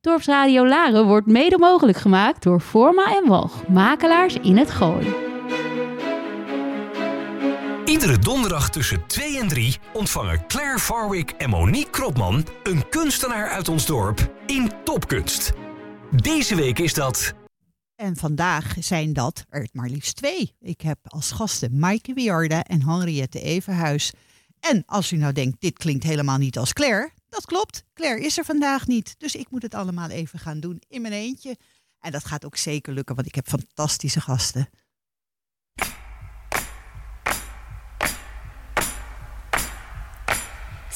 Dorpsradio Laren wordt mede mogelijk gemaakt door Forma en Walg, makelaars in het Gooi. Iedere donderdag tussen 2 en 3 ontvangen Claire Farwick en Monique Kropman een kunstenaar uit ons dorp in Topkunst. Deze week is dat. En vandaag zijn dat er maar liefst twee. Ik heb als gasten Maaike Wiarda en Henriette Evenhuis. En als u nou denkt, dit klinkt helemaal niet als Claire, dat klopt. Claire is er vandaag niet. Dus ik moet het allemaal even gaan doen in mijn eentje. En dat gaat ook zeker lukken, want ik heb fantastische gasten.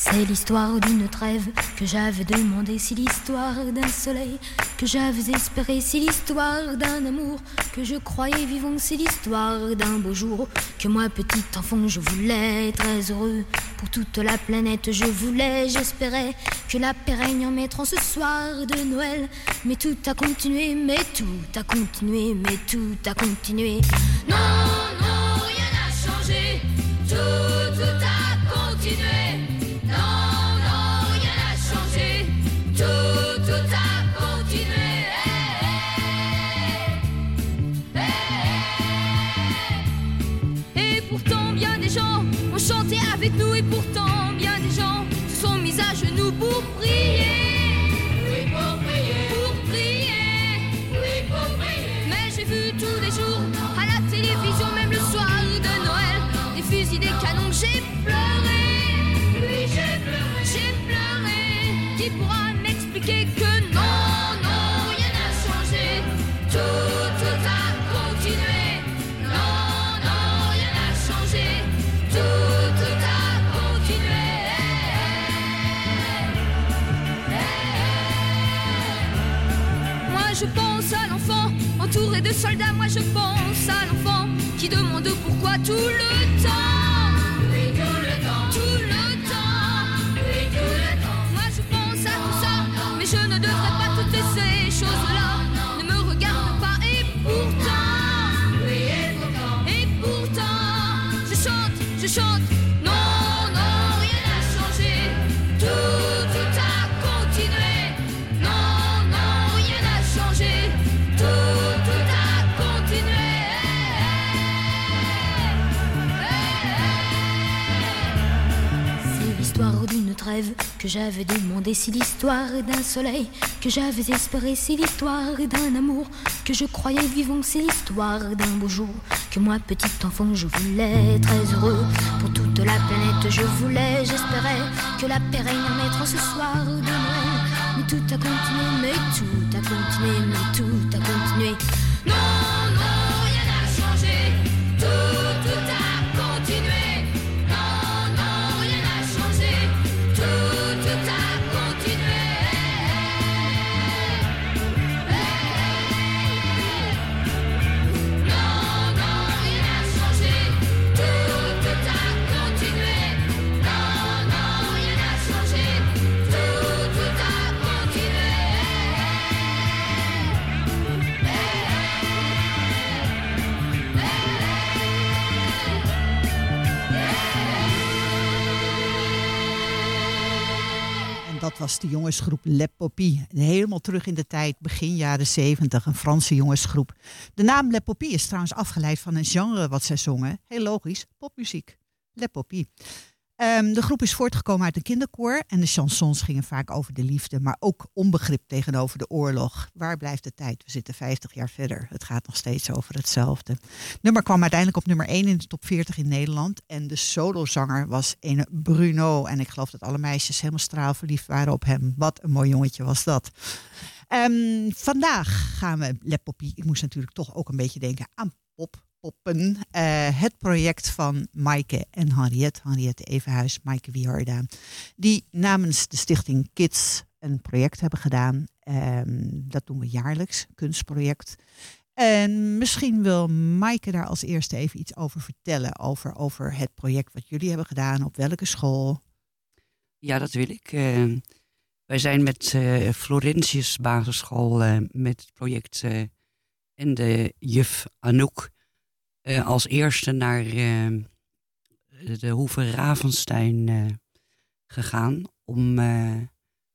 C'est l'histoire d'une trêve que j'avais demandé, c'est l'histoire d'un soleil que j'avais espéré, c'est l'histoire d'un amour que je croyais vivant, c'est l'histoire d'un beau jour que moi petit enfant je voulais très heureux pour toute la planète je voulais, j'espérais que la paix règne en mettant ce soir de Noël, mais tout a continué, mais tout a continué, mais tout a continué. Non, non, rien n'a changé, tout, tout a continué. butto soldats. Moi je pense à l'enfant qui demande pourquoi tout le que j'avais demandé, c'est l'histoire d'un soleil que j'avais espéré, c'est l'histoire d'un amour que je croyais vivant, c'est l'histoire d'un beau jour que moi, petit enfant, je voulais très heureux pour toute la planète, je voulais, j'espérais que la paix règne en mettre ce soir de Noël. Mais tout a continué, mais tout a continué, mais tout a continué. Non, dat was de jongensgroep Le Poppy. Helemaal terug in de tijd, begin jaren 70, een Franse jongensgroep. De naam Le Poppy is trouwens afgeleid van een genre wat zij zongen. Heel logisch, popmuziek. Le Poppy. Ehm, de groep is voortgekomen uit een kinderkoor en de chansons gingen vaak over de liefde, maar ook onbegrip tegenover de oorlog. Waar blijft de tijd? We zitten 50 jaar verder. Het gaat nog steeds over hetzelfde. Nummer kwam uiteindelijk op nummer 1 in de top 40 in Nederland en de solozanger was een Bruno. En ik geloof dat alle meisjes helemaal straalverliefd waren op hem. Wat een mooi jongetje was dat. Ehm, vandaag gaan we Le Poppy. Ik moest natuurlijk toch ook een beetje denken aan pop. Eh, het project van Maaike en Henriette. Henriette Evenhuis, Maaike Wiarda. Die namens de stichting Kids een project hebben gedaan. Ehm, dat doen we jaarlijks, kunstproject. En misschien wil Maaike daar als eerste even iets over vertellen. Over, over het project wat jullie hebben gedaan. Op welke school? Ja, dat wil ik. Eh, wij zijn met eh Florentius Basisschool eh, met het project en de juf Anouk eh, als eerste naar eh, de Hoeve Ravenstein eh, gegaan om eh,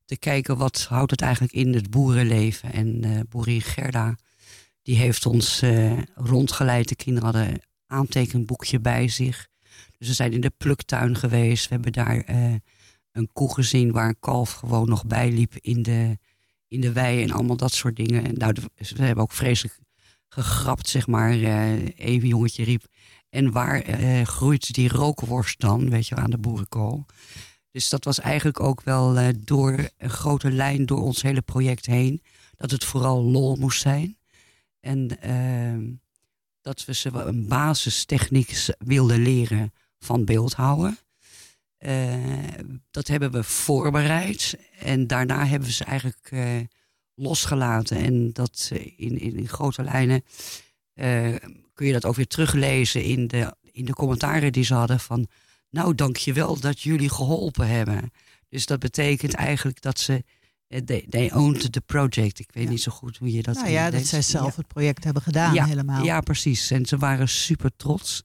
te kijken wat houdt het eigenlijk in het boerenleven. En boerin Gerda, die heeft ons rondgeleid. De kinderen hadden een aantekenboekje bij zich. Dus we zijn in de pluktuin geweest. We hebben daar een koe gezien waar een kalf gewoon nog bij liep in de, in de wei en allemaal dat soort dingen. En nou, we hebben ook vreselijk gegrapt, zeg maar. Even jongetje riep. En waar groeit die rookworst dan, weet je, aan de boerenkool? Dus dat was eigenlijk ook wel uh, door een grote lijn door ons hele project heen. Dat het vooral lol moest zijn. En uh, dat we ze een basistechniek wilden leren van beeldhouden. Uh, dat hebben we voorbereid. En daarna hebben we ze eigenlijk losgelaten. En dat in, in, in grote lijnen kun je dat ook weer teruglezen in de, in de commentaren die ze hadden van nou, dankjewel dat jullie geholpen hebben. Dus dat betekent eigenlijk dat ze. Eh, they, they owned the project. Ik weet niet zo goed hoe je dat. Nou ja, dat zij zelf het project hebben gedaan, ja, helemaal. Ja, precies. En ze waren super trots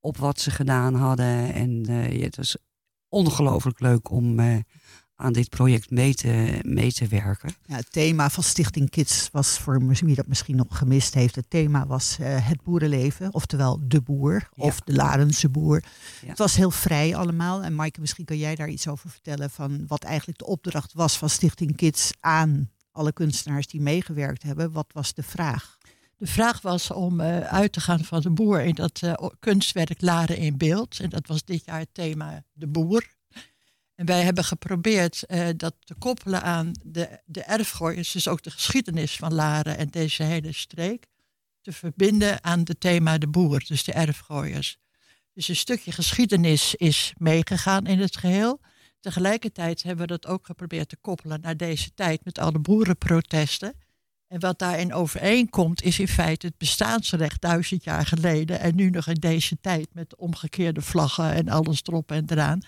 op wat ze gedaan hadden. En uh, ja, het was ongelooflijk leuk om, uh, aan dit project mee te, mee te werken. Ja, het thema van Stichting Kids was voor wie dat misschien nog gemist heeft. Het thema was uh, het boerenleven, oftewel de boer ja. of de Larense boer. Ja. Het was heel vrij allemaal. En Maaike, misschien kan jij daar iets over vertellen van wat eigenlijk de opdracht was van Stichting Kids aan alle kunstenaars die meegewerkt hebben. Wat was de vraag? De vraag was om uh, uit te gaan van de boer in dat uh, kunstwerk Laren in beeld. En dat was dit jaar het thema de boer. En wij hebben geprobeerd uh, dat te koppelen aan de, de erfgooiers, dus ook de geschiedenis van Laren en deze hele streek, te verbinden aan het thema de boer, dus de erfgooiers. Dus een stukje geschiedenis is meegegaan in het geheel. Tegelijkertijd hebben we dat ook geprobeerd te koppelen naar deze tijd met alle boerenprotesten. En wat daarin overeenkomt is in feite het bestaansrecht duizend jaar geleden en nu nog in deze tijd met omgekeerde vlaggen en alles erop en eraan.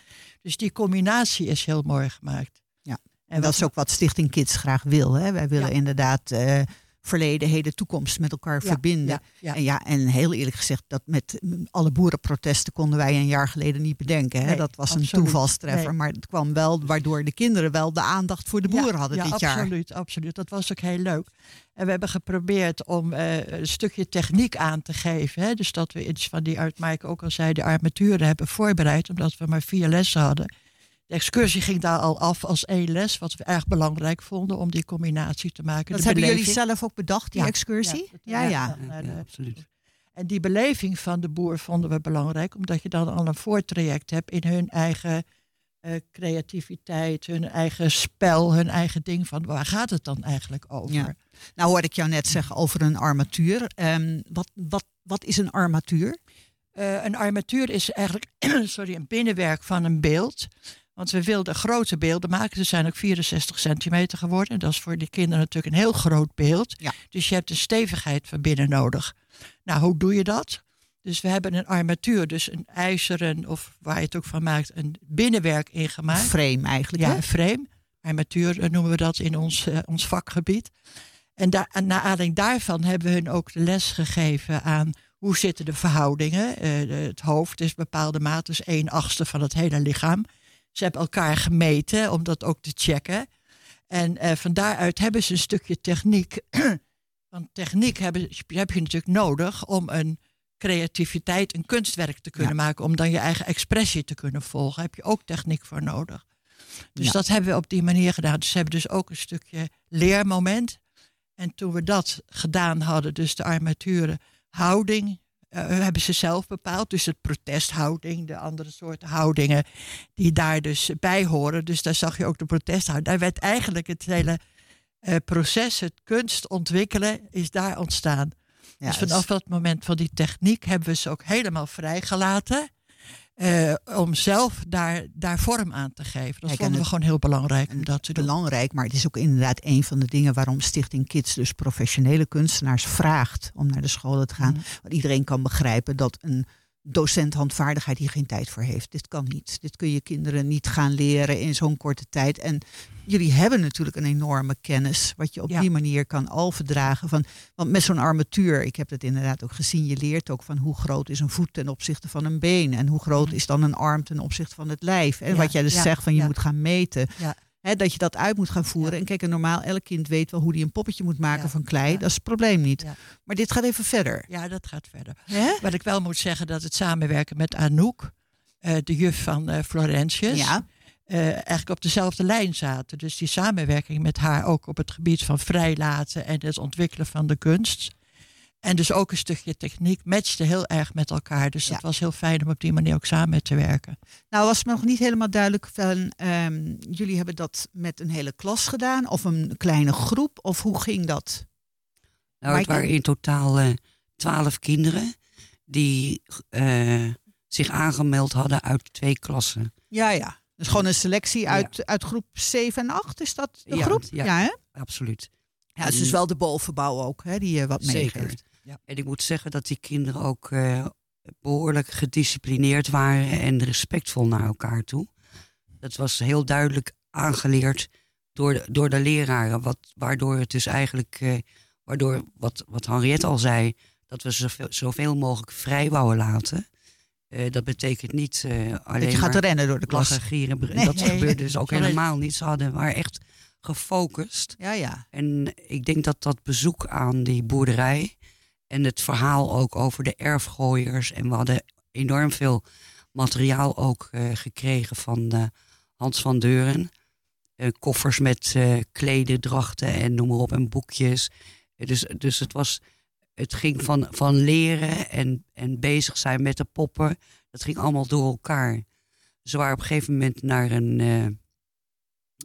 Dus die combinatie is heel mooi gemaakt. Ja, en dat is ook wat Stichting Kids graag wil. Hè? Wij willen ja. inderdaad uh, verleden, heden, toekomst met elkaar ja, verbinden. Ja, en ja, en heel eerlijk gezegd, dat met alle boerenprotesten konden wij een jaar geleden niet bedenken. Hè? Nee, dat was absoluut. een toevalstreffer. Nee. Maar het kwam wel waardoor de kinderen wel de aandacht voor de boeren hadden dit absoluut, jaar. Absoluut, absoluut. Dat was ook heel leuk. En we hebben geprobeerd om uh, een stukje techniek aan te geven. Hè? Dus dat we iets van die, uit Mike ook al zei, de armaturen hebben voorbereid. Omdat we maar vier lessen hadden. De excursie ging daar al af als één les, wat we erg belangrijk vonden om die combinatie te maken. Dat de hebben beleving. jullie zelf ook bedacht, die ja, excursie? Ja, ja, ja. ja, ja absoluut. En die beleving van de boer vonden we belangrijk, omdat je dan al een voortraject hebt in hun eigen uh, creativiteit, hun eigen spel, hun eigen ding van waar gaat het dan eigenlijk over? Ja. Nou hoorde ik jou net zeggen over een armatuur. Um, wat, wat, wat is een armatuur? Uh, een armatuur is eigenlijk sorry, een binnenwerk van een beeld. Want we wilden grote beelden maken. Ze zijn ook 64 centimeter geworden. En dat is voor die kinderen natuurlijk een heel groot beeld. Ja. Dus je hebt de stevigheid van binnen nodig. Nou, hoe doe je dat? Dus we hebben een armatuur, dus een ijzeren, of waar je het ook van maakt, een binnenwerk ingemaakt. Een frame eigenlijk. Ja, hè? een frame. Armatuur noemen we dat in ons, uh, ons vakgebied. En daar, naar aanleiding daarvan hebben we hun ook de les gegeven aan hoe zitten de verhoudingen. Uh, het hoofd is bepaalde maat, dus 1 achtste van het hele lichaam. Ze hebben elkaar gemeten om dat ook te checken. En uh, van daaruit hebben ze een stukje techniek. Want techniek hebben, heb je natuurlijk nodig om een creativiteit, een kunstwerk te kunnen ja. maken. Om dan je eigen expressie te kunnen volgen. Heb je ook techniek voor nodig. Dus ja. dat hebben we op die manier gedaan. Dus ze hebben dus ook een stukje leermoment. En toen we dat gedaan hadden, dus de armaturen, houding, uh, hebben ze zelf bepaald. Dus het protesthouding, de andere soorten houdingen die daar dus bij horen. Dus daar zag je ook de protesthouding. Daar werd eigenlijk het hele uh, proces, het kunst ontwikkelen, is daar ontstaan. Ja, dus vanaf dat moment van die techniek hebben we ze ook helemaal vrijgelaten. Uh, om zelf daar, daar vorm aan te geven. Dat Kijk, vonden we gewoon heel belangrijk om dat te doen. Belangrijk, maar het is ook inderdaad een van de dingen waarom Stichting Kids dus professionele kunstenaars vraagt om naar de scholen te gaan. Mm. Want iedereen kan begrijpen dat een docent handvaardigheid hier geen tijd voor heeft. Dit kan niet. Dit kun je kinderen niet gaan leren in zo'n korte tijd. En jullie hebben natuurlijk een enorme kennis, wat je op ja. die manier kan overdragen. Van, want met zo'n armatuur, ik heb het inderdaad ook gezien, je leert ook van hoe groot is een voet ten opzichte van een been. En hoe groot is dan een arm ten opzichte van het lijf. En ja, wat jij dus ja, zegt van je moet gaan meten. Dat je dat uit moet gaan voeren. En kijk, en normaal, elk kind weet wel hoe hij een poppetje moet maken Ja, van klei. ja. Dat is het probleem niet. Maar dit gaat even verder. Ja, dat gaat verder. Hè? Wat ik wel moet zeggen, dat het samenwerken met Anouk, eh, de juf van eh Florentius, eh, eigenlijk op dezelfde lijn zaten. Dus die samenwerking met haar ook op het gebied van vrijlaten en het ontwikkelen van de kunst. En dus ook een stukje techniek matchte heel erg met elkaar. Dus Ja. het was heel fijn om op die manier ook samen te werken. Nou was me nog niet helemaal duidelijk van, ehm, jullie hebben dat met een hele klas gedaan of een kleine groep of hoe ging dat? Nou, het waren in totaal eh, twaalf kinderen die eh, zich aangemeld hadden uit twee klassen. Ja, ja. Dus gewoon een selectie uit, uit groep 7 en 8, is dat de Ja, groep? ja. hè? Absoluut. Ja, het is dus wel de bovenbouw ook, hè, die je wat Zeker. Meegeeft. En ik moet zeggen dat die kinderen ook eh, behoorlijk gedisciplineerd waren en respectvol naar elkaar toe. Dat was heel duidelijk aangeleerd door de, door de leraren. Wat, waardoor het dus eigenlijk, eh, waardoor wat, wat Henriette al zei, dat we zoveel, zoveel mogelijk vrij wouden laten. Eh, dat betekent niet eh, alleen Dat je gaat maar rennen door de klas. gieren. Nee. dat Nee. gebeurde dus ook helemaal niet. Ze hadden, waren echt gefocust. Ja, ja. En ik denk dat dat bezoek aan die boerderij en het verhaal ook over de erfgooiers. En we hadden enorm veel materiaal ook eh, gekregen van eh, Hans van Deuren. Eh, koffers met klededrachten en noem maar op en boekjes. Dus, dus het, was, het ging van, van leren en, en bezig zijn met de poppen. Dat ging allemaal door elkaar. Ze waren op een gegeven moment naar een,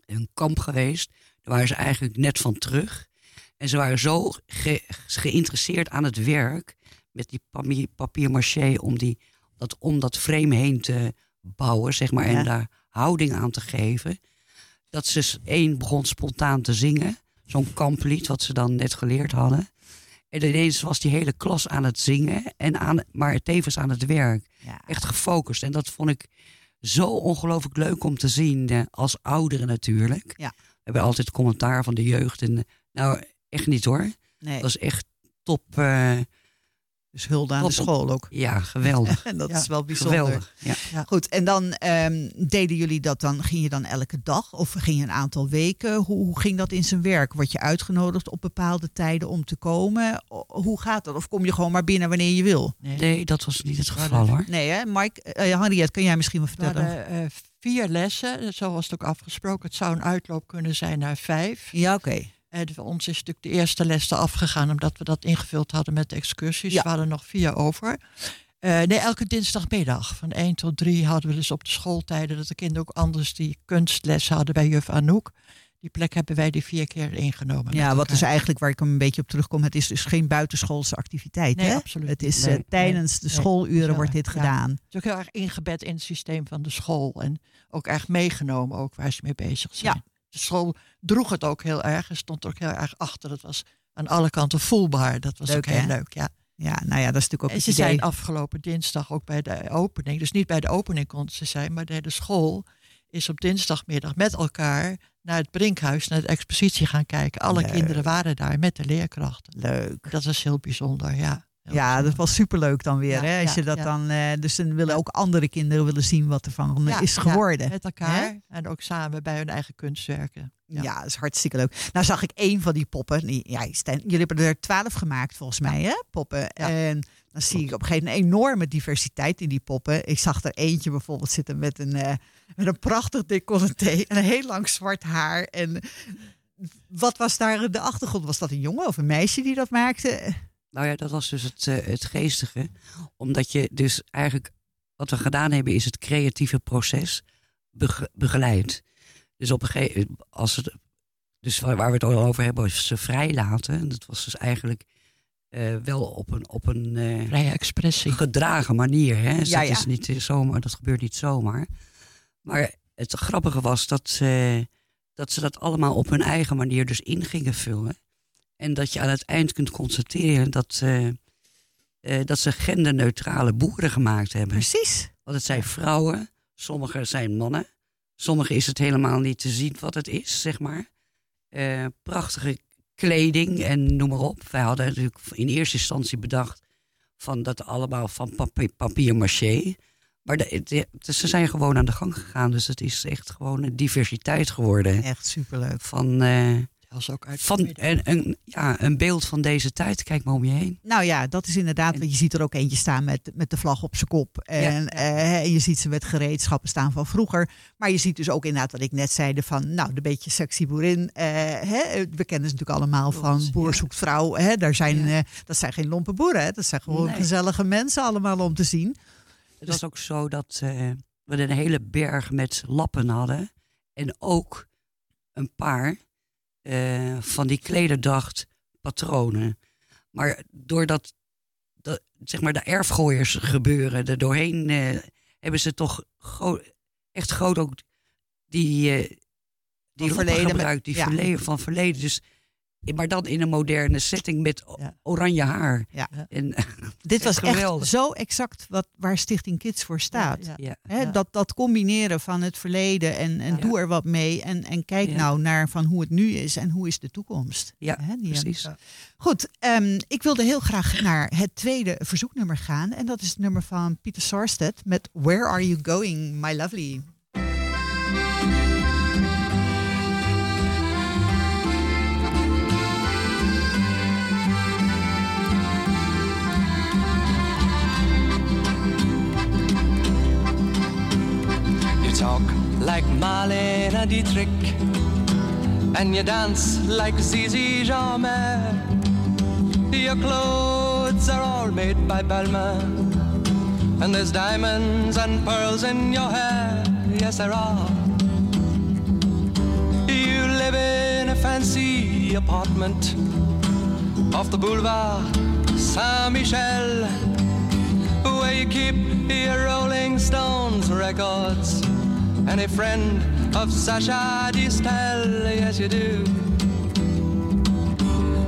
een kamp geweest. Daar waren ze eigenlijk net van terug. En ze waren zo ge- geïnteresseerd aan het werk met die papier, papier-maché om, die, dat, om dat frame heen te bouwen, zeg maar, Ja. en daar houding aan te geven. Dat ze één begon spontaan te zingen, zo'n kamplied wat ze dan net geleerd hadden. En ineens was die hele klas aan het zingen, en aan, maar tevens aan het werk. ja. Echt gefocust. En dat vond ik zo ongelooflijk leuk om te zien, als ouderen natuurlijk. Ja. We hebben altijd commentaar van de jeugd. En, nou, echt niet hoor. Nee, Dat is echt top. eh, dus hulde aan de school ook. ja, geweldig. En dat Ja, is wel bijzonder. geweldig. Ja. Goed, en dan ehm, deden jullie dat dan, ging je dan elke dag of ging je een aantal weken? Hoe, hoe ging dat in zijn werk? Word je uitgenodigd op bepaalde tijden om te komen? O- Hoe gaat dat? Of kom je gewoon maar binnen wanneer je wil? Nee. Nee, dat was niet het Maar geval hoor. Nee hè, Mike, eh Henriette, kan jij misschien wat We vertellen? hadden eh, vier lessen, zo was het ook afgesproken. Het zou een uitloop kunnen zijn naar vijf. Ja, oké. Voor ons is natuurlijk de eerste les er afgegaan, omdat we dat ingevuld hadden met de excursies. Ja. We hadden nog vier over. Eh, nee, elke dinsdagmiddag van 1 tot 3 hadden we dus op de schooltijden dat de kinderen ook anders die kunstles hadden bij juf Anouk. Die plek hebben wij die vier keer ingenomen. Ja, wat is eigenlijk waar ik hem een beetje op terugkom. Het is dus geen buitenschoolse activiteit. Nee, hè? absoluut Het is eh, Nee, tijdens de schooluren wordt dit ja. gedaan. Het is ook heel erg ingebed in het systeem van de school. En ook erg meegenomen ook waar ze mee bezig zijn. Ja. De school droeg het ook heel erg en stond er ook heel erg achter. Dat was aan alle kanten voelbaar. Dat was Leuk, ook heel hè? leuk, ja. Ja, nou ja, dat is natuurlijk ook En het ze idee. zijn afgelopen dinsdag ook bij de opening. Dus niet bij de opening konden ze zijn, maar de hele school is op dinsdagmiddag met elkaar naar het Brinkhuis, naar de expositie gaan kijken. Alle Leuk. kinderen waren daar met de leerkrachten. Leuk. Dat is heel bijzonder, ja. Heel Ja, dat was superleuk dan weer. Ja, hè? Als ja, je dat ja. dan, eh, dus dan willen ook andere kinderen willen zien wat er van is ja, geworden. met elkaar en ook samen bij hun eigen kunstwerken. Ja. dat is hartstikke leuk. Nou zag ik één van die poppen. Die, ja, jullie hebben er twaalf gemaakt volgens mij, hè? Poppen. En dan zie ik op een gegeven moment een enorme diversiteit in die poppen. Ik zag er eentje bijvoorbeeld zitten met een, eh, met een prachtig decolleté en een heel lang zwart haar. En wat was daar de achtergrond? Was dat een jongen of een meisje die dat maakte? Nou ja, dat was dus het, eh, het geestige. Omdat je dus eigenlijk, wat we gedaan hebben, is het creatieve proces bege- begeleid. Dus op een gegeven als het, dus waar waar we het over hebben, is ze vrijlaten. Dat was dus eigenlijk eh, wel op een, op een eh, Vrije expressie. gedragen manier. Hè? Dus Ja, dat, ja. Is niet zomaar, dat gebeurt niet zomaar. Maar het grappige was dat dat ze dat allemaal op hun eigen manier dus in gingen vullen. En dat je aan het eind kunt constateren dat, eh, eh, dat ze genderneutrale boeren gemaakt hebben. Precies. Want het zijn vrouwen, sommige zijn mannen. Sommige is het helemaal niet te zien wat het is, zeg maar. Eh, prachtige kleding en noem maar op. Wij hadden natuurlijk in eerste instantie bedacht van dat allemaal van papier, papier maché. Maar de, de- de- ze zijn gewoon aan de gang gegaan. Dus het is echt gewoon een diversiteit geworden. Echt superleuk. Van, Als ook uit van een, een, ja, een beeld van deze tijd. Kijk maar om je heen. Nou ja, dat is inderdaad, want je ziet er ook eentje staan met, met de vlag op zijn kop. En, eh, en je ziet ze met gereedschappen staan van vroeger. Maar je ziet dus ook inderdaad wat ik net zei, van nou, de beetje sexy boerin. eh, hè, we kennen ze natuurlijk allemaal van boer ja. zoekt vrouw. Hè, daar zijn, Ja. eh, dat zijn geen lompe boeren, hè, dat zijn gewoon Nee. gezellige mensen allemaal om te zien. Het was ook zo dat we een hele berg met lappen hadden. En ook een paar eh, van die klederdracht patronen. Maar doordat dat, zeg maar de erfgooiers gebeuren er doorheen, eh, hebben ze toch gro- echt groot ook die, eh die verleden gebruikt, die ja. verleden, van verleden. Dus, maar dan in een moderne setting met Ja. oranje haar. Ja. En, Dit was echt Geweldig. zo exact wat, waar Stichting Kids voor staat. Ja, ja. Hè, Ja. dat, dat combineren van het verleden en, en Ja. doe er wat mee. En, en kijk Ja. nou naar van hoe het nu is en hoe is de toekomst. Ja, precies. Goed, ehm, ik wilde heel graag naar het tweede verzoeknummer gaan. En dat is het nummer van Pieter Sarstedt met Where Are You Going, My Lovely. Marlene Dietrich, and you dance like Zizi Jeanmaire. Your clothes are all made by Balmain, and there's diamonds and pearls in your hair. Yes, there are. You live in a fancy apartment off the boulevard Saint Michel where you keep your Rolling Stones records and a friend of Sasha Distel, yes you do.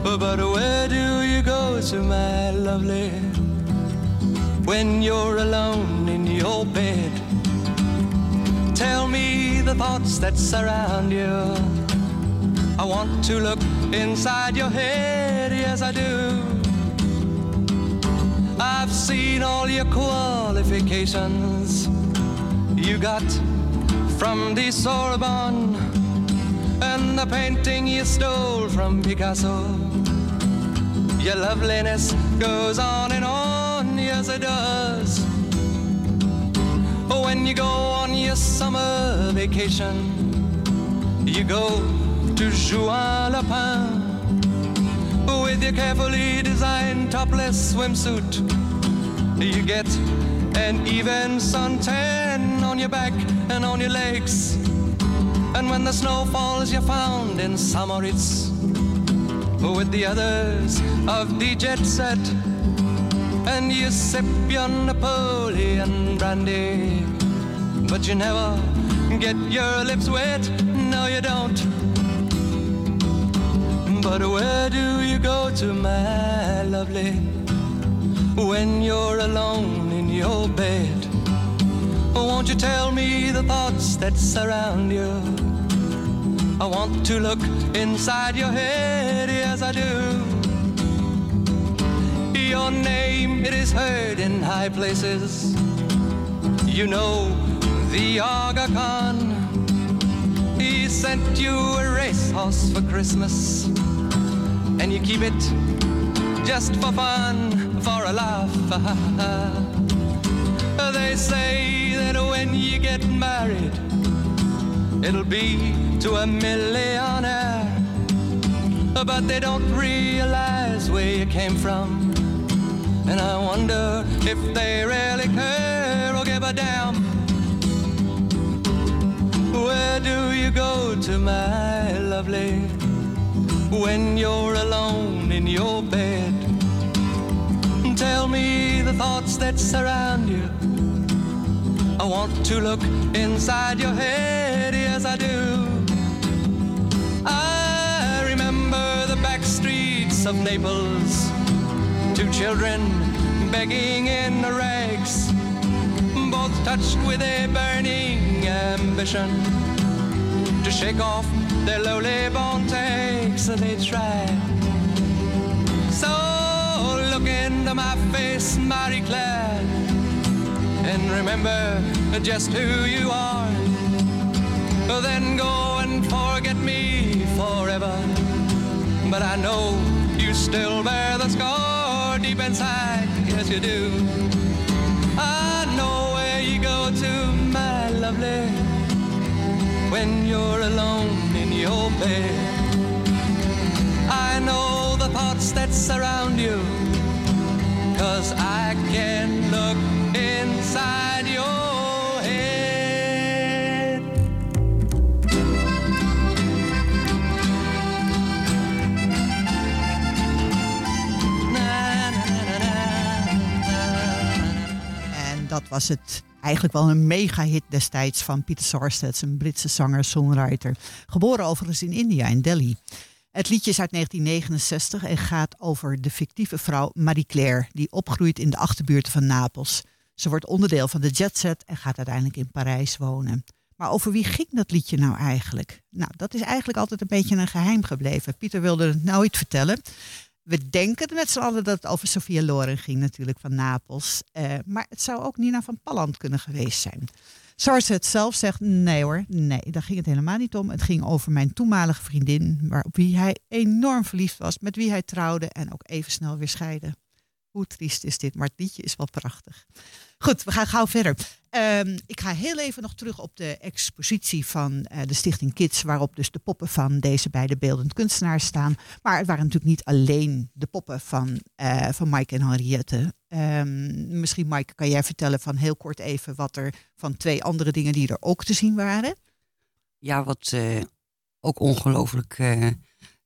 But where do you go to, my lovely, when you're alone in your bed? Tell me the thoughts that surround you. I want to look inside your head, yes I do. I've seen all your qualifications you got from the Sorbonne and the painting you stole from Picasso. Your loveliness goes on and on, yes it does. When you go on your summer vacation, you go to Juan Lapin with your carefully designed topless swimsuit. You get an even suntan on your back and on your legs. And when the snow falls, you're found in Samoritz with the others of the jet set. And you sip your Napoleon brandy, but you never get your lips wet. No, you don't. But where do you go to, my lovely, when you're alone in your bed? Won't you tell me the thoughts that surround you? I want to look inside your head, yes I do. Your name, it is heard in high places. You know the Aga Khan. He sent you a racehorse for Christmas, and you keep it just for fun, for a laugh. they say that when you get married, it'll be to a millionaire. But they don't realize where you came from. And I wonder if they really care or give a damn. Where do you go to, my lovely, when you're alone in your bed? Tell me the thoughts that surround you. I want to look inside your head, yes, I do. I remember the back streets of Naples, two children begging in the rags, both touched with a burning ambition to shake off their lowly born takes, they try. So look into my face, Marie Claire, and remember just who you are. Then go and forget me forever. But I know you still bear the scar deep inside, yes you do. I know where you go to, my lovely, when you're alone in your bed. I know the thoughts that surround you, cause I can look inside your head. En dat was het eigenlijk wel een mega-hit destijds van Peter Sarstedt, een Britse zanger-songwriter. Geboren overigens in India, in Delhi. Het liedje is uit 1969 en gaat over de fictieve vrouw Marie Claire, die opgroeit in de achterbuurten van Napels. Ze wordt onderdeel van de jetset en gaat uiteindelijk in Parijs wonen. Maar over wie ging dat liedje nou eigenlijk? Nou, dat is eigenlijk altijd een beetje een geheim gebleven. Pieter wilde het nooit vertellen. We denken met z'n allen dat het over Sophia Loren ging, natuurlijk van Napels. Eh, maar het zou ook Nina van Palland kunnen geweest zijn. Sarset zelf zegt: nee hoor, nee, daar ging het helemaal niet om. Het ging over mijn toenmalige vriendin, waar, op wie hij enorm verliefd was, met wie hij trouwde en ook even snel weer scheidde. Hoe triest is dit, maar het liedje is wel prachtig. Goed, we gaan gauw verder. Ehm, ik ga heel even nog terug op de expositie van eh, de Stichting Kids, waarop dus de poppen van deze beide beeldend kunstenaars staan. Maar het waren natuurlijk niet alleen de poppen van, eh, van Mike en Henriette. Ehm, misschien, Mike, kan jij vertellen van heel kort even wat er van twee andere dingen die er ook te zien waren? Ja, wat eh, ook ongelooflijk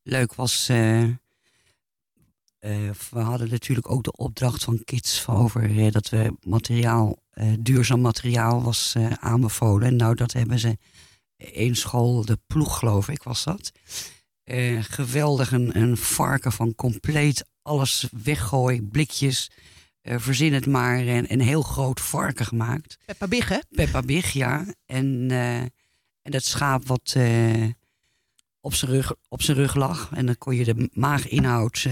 leuk was. Eh, we hadden natuurlijk ook de opdracht van Kids over eh, dat we materiaal, eh, duurzaam materiaal was aanbevolen. Nou, dat hebben ze één school, de ploeg geloof ik was dat. Geweldig, een, een varken van compleet alles weggooien, blikjes. verzin het maar, en een heel groot varken gemaakt. Peppa Big, hè? Peppa Big, ja. En, en dat schaap wat op, zijn rug, op zijn rug lag. En dan kon je de maaginhoud,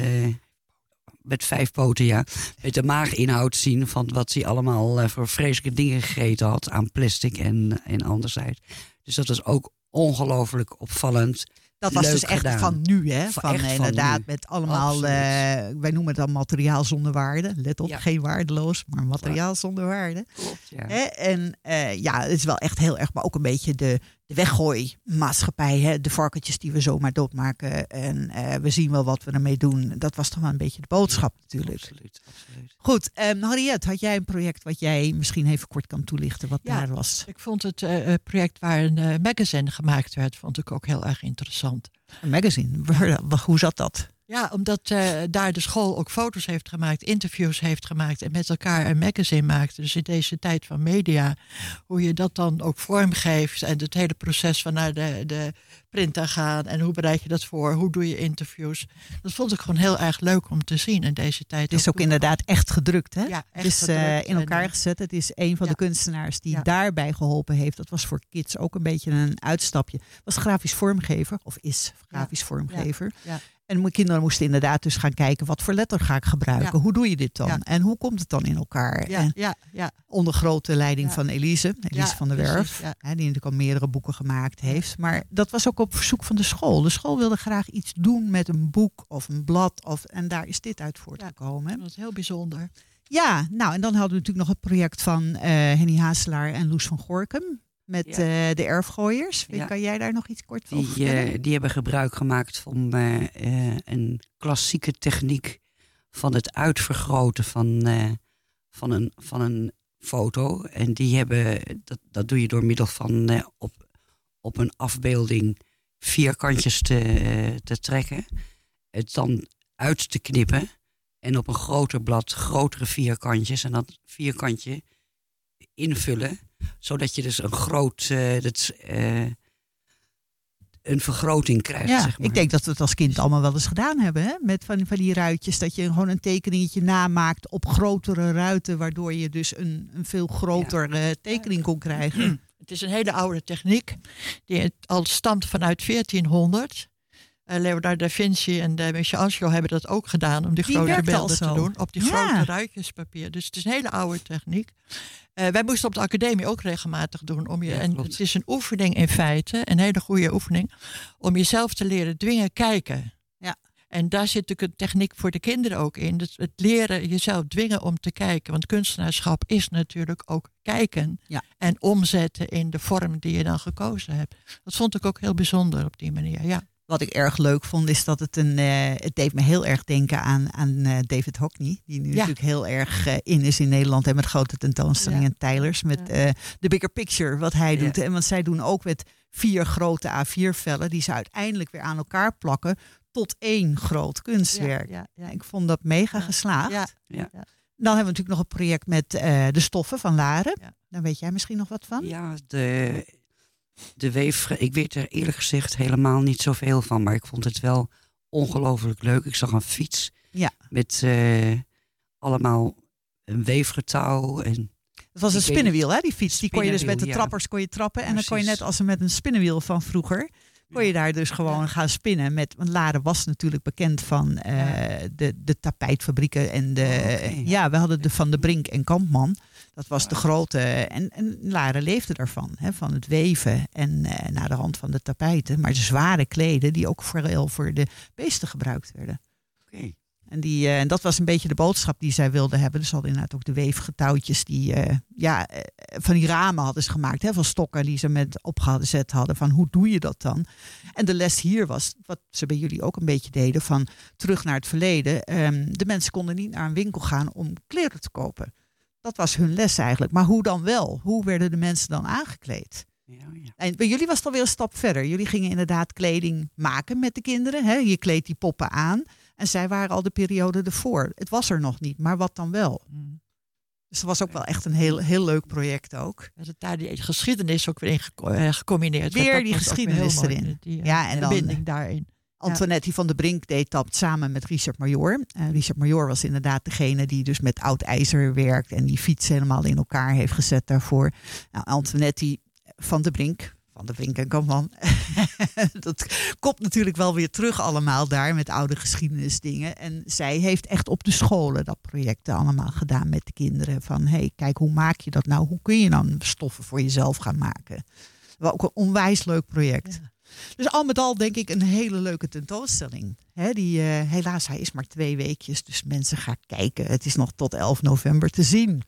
met vijf poten, ja, met de maaginhoud zien van wat hij allemaal eh, voor vreselijke dingen gegeten had aan plastic en, en anderzijds. Dus dat was ook ongelooflijk opvallend. Dat was Leuk dus echt gedaan. van nu, hè? Van- Van, echt van inderdaad, met allemaal, eh, wij noemen het dan materiaal zonder waarde. Let op, Ja. geen waardeloos, maar materiaal zonder waarde. Klopt, ja. En eh, ja, het is wel echt heel erg, maar ook een beetje de, de weggooimaatschappij. Hè? De varkentjes die we zomaar doodmaken. En eh, we zien wel wat we ermee doen. Dat was toch wel een beetje de boodschap natuurlijk. Absoluut, absoluut. Goed, um, Harriet, had jij een project wat jij misschien even kort kan toelichten wat Ja. daar was? Ik vond het eh, project waar een eh, magazine gemaakt werd, vond ik ook heel erg interessant. Een magazine. Waar- Hoe zat dat? Ja, omdat eh, daar de school ook foto's heeft gemaakt, interviews heeft gemaakt en met elkaar een magazine maakte. Dus in deze tijd van media, hoe je dat dan ook vormgeeft en het hele proces van naar de, de printer gaan en hoe bereid je dat voor, hoe doe je interviews. Dat vond ik gewoon heel erg leuk om te zien in deze tijd. Het is ook inderdaad echt gedrukt, hè? Ja, het echt is eh, gedrukt in elkaar en, gezet. Het is een van Ja. de kunstenaars die Ja. daarbij geholpen heeft. Dat was voor kids ook een beetje een uitstapje. Was grafisch vormgever, of is grafisch vormgever. ja. En mijn kinderen moesten inderdaad dus gaan kijken, wat voor letter ga ik gebruiken? Ja. Hoe doe je dit dan? Ja. En hoe komt het dan in elkaar? Ja, ja, ja. onder grote leiding van Elise, Elise van der Werf. die natuurlijk al meerdere boeken gemaakt heeft. Maar dat was ook op verzoek van de school. De school wilde graag iets doen met een boek of een blad. Of, en daar is dit uit voortgekomen. Dat is heel bijzonder. Ja, nou en dan hadden we natuurlijk nog het project van eh, Henny Hazelaar en Loes van Gorkum. Met Ja. eh, de erfgooiers. Ja. Kan jij daar nog iets kort over Die, eh, die hebben gebruik gemaakt van eh, een klassieke techniek van het uitvergroten van, van, een, van een foto. En die hebben, dat, dat doe je door middel van op, op een afbeelding vierkantjes te, te trekken. Het dan uit te knippen. En op een groter blad grotere vierkantjes. En dat vierkantje invullen. Zodat je dus een groot... eh, dat, eh, een vergroting krijgt, ja, zeg maar. ik denk dat we het als kind allemaal wel eens gedaan hebben. Hè? Met van, van die ruitjes. Dat je gewoon een tekeningetje namaakt op grotere ruiten. Waardoor je dus een, een veel groter eh, tekening kon krijgen. Het is een hele oude techniek die het al stamt vanuit 1400. Eh, Leonardo da Vinci en uh, Michelangelo hebben dat ook gedaan om die, Die grote beelden te doen. Op die Ja. grote ruitjespapier. Dus het is een hele oude techniek. Eh, wij moesten op de academie ook regelmatig doen. Om je, Ja, en klopt. het is een oefening in feite, een hele goede oefening, om jezelf te leren dwingen kijken. Ja. En daar zit natuurlijk een techniek voor de kinderen ook in. Dus het leren jezelf dwingen om te kijken. Want kunstenaarschap is natuurlijk ook kijken. Ja. En omzetten in de vorm die je dan gekozen hebt. Dat vond ik ook heel bijzonder op die manier. Ja. Wat ik erg leuk vond, is dat het een. eh, het deed me heel erg denken aan, aan eh, David Hockney. Die nu natuurlijk heel erg eh, in is in Nederland. En met grote tentoonstellingen. En Tylers met Ja. eh The Bigger Picture, wat hij Ja. doet. En want zij doen ook met vier grote A4-vellen. Die ze uiteindelijk weer aan elkaar plakken. Tot één groot kunstwerk. Ja, ja, Ik vond dat mega Ja. geslaagd. Ja. Ja. Dan hebben we natuurlijk nog een project met eh, de stoffen van Laren. Ja. Daar weet jij misschien nog wat van? Ja, de, de weef. Ik weet er eerlijk gezegd helemaal niet zoveel van, maar ik vond het wel ongelooflijk leuk. Ik zag een fiets Ja. met eh, allemaal een weefgetouw en Het was een spinnenwiel, hè, die fiets. Die kon je dus met de ja. trappers kon je trappen. En dan kon je net als met een spinnenwiel van vroeger. Kon je daar dus gewoon gaan spinnen. Met, want Laren was natuurlijk bekend van eh, de, de tapijtfabrieken. En de, Oh. Ja, we hadden de Van de Brink en Kampman. Dat was de grote. En, en Laren leefde daarvan. Hè, van het weven en eh, naar de hand van de tapijten. Maar de zware kleden die ook vooral voor de beesten gebruikt werden. oké. En, die, eh, en dat was een beetje de boodschap die zij wilden hebben. Dus ze hadden inderdaad ook de weefgetouwtjes die eh, ja, van die ramen hadden ze gemaakt. Hè, van stokken die ze met opgezet hadden. Van hoe doe je dat dan? En de les hier was, wat ze bij jullie ook een beetje deden, van terug naar het verleden. Ehm, de mensen konden niet naar een winkel gaan om kleren te kopen. Dat was hun les eigenlijk. Maar hoe dan wel? Hoe werden de mensen dan aangekleed? Ja, ja. En bij jullie was het alweer een stap verder. Jullie gingen inderdaad kleding maken met de kinderen. Hè? Je kleedt die poppen aan. En zij waren al de periode ervoor. Het was er nog niet, maar wat dan wel? Mm. Dus dat was ook wel echt een heel, heel leuk project ook. Dat het daar die geschiedenis ook weer in eh, gecombineerd Weer die geschiedenis erin. Die, eh, Ja, en dan- verbinding daarin. Antoinette van de Brink deed dat samen met Richard Major. Eh, Richard Major was inderdaad degene die dus met oud ijzer werkt. En die fiets helemaal in elkaar heeft gezet daarvoor. Nou, Antoinette die van de Brink. Van de Brink en Kamman. dat komt natuurlijk wel weer terug allemaal daar met oude geschiedenisdingen. En zij heeft echt op de scholen dat project allemaal gedaan met de kinderen. Van hé, hey, kijk, hoe maak je dat nou? Hoe kun je dan stoffen voor jezelf gaan maken? Wel ook een onwijs leuk project. Dus al met al denk ik een hele leuke tentoonstelling. Hè, die, eh, helaas, hij is maar twee weekjes, dus mensen gaan kijken. Het is nog tot 11 november te zien.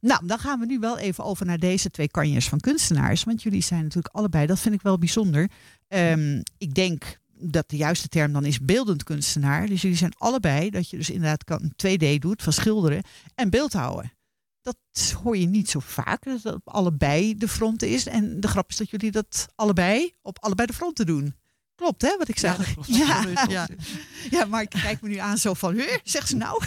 Nou, dan gaan we nu wel even over naar deze twee kanjers van kunstenaars. Want jullie zijn natuurlijk allebei, dat vind ik wel bijzonder. Ehm, ik denk dat de juiste term dan is beeldend kunstenaar. Dus jullie zijn allebei dat je dus inderdaad kan 2D doet van schilderen en beeldhouden. Dat hoor je niet zo vaak, dat dat op allebei de fronten is. En de grap is dat jullie dat allebei op allebei de fronten doen. Klopt, hè, wat ik zeg? Ja. Ja, ja. ja, maar ik kijk me nu aan zo van, "Huh, zeg ze nou?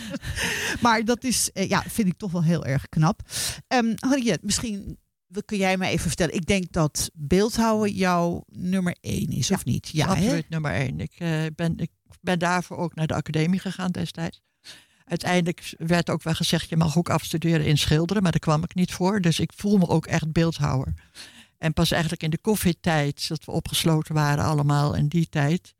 maar dat is, eh, ja, vind ik toch wel heel erg knap. Ehm Harriet, misschien kun jij mij even vertellen. Ik denk dat beeldhouden jouw nummer één is, of niet? Ja, hè? Absoluut nummer één. Ik, eh, ben, ik ben daarvoor ook naar de academie gegaan destijds. Uiteindelijk werd ook wel gezegd, je mag ook afstuderen in schilderen, maar daar kwam ik niet voor. Dus ik voel me ook echt beeldhouwer. En pas eigenlijk in de koffietijd, dat we opgesloten waren allemaal in die tijd,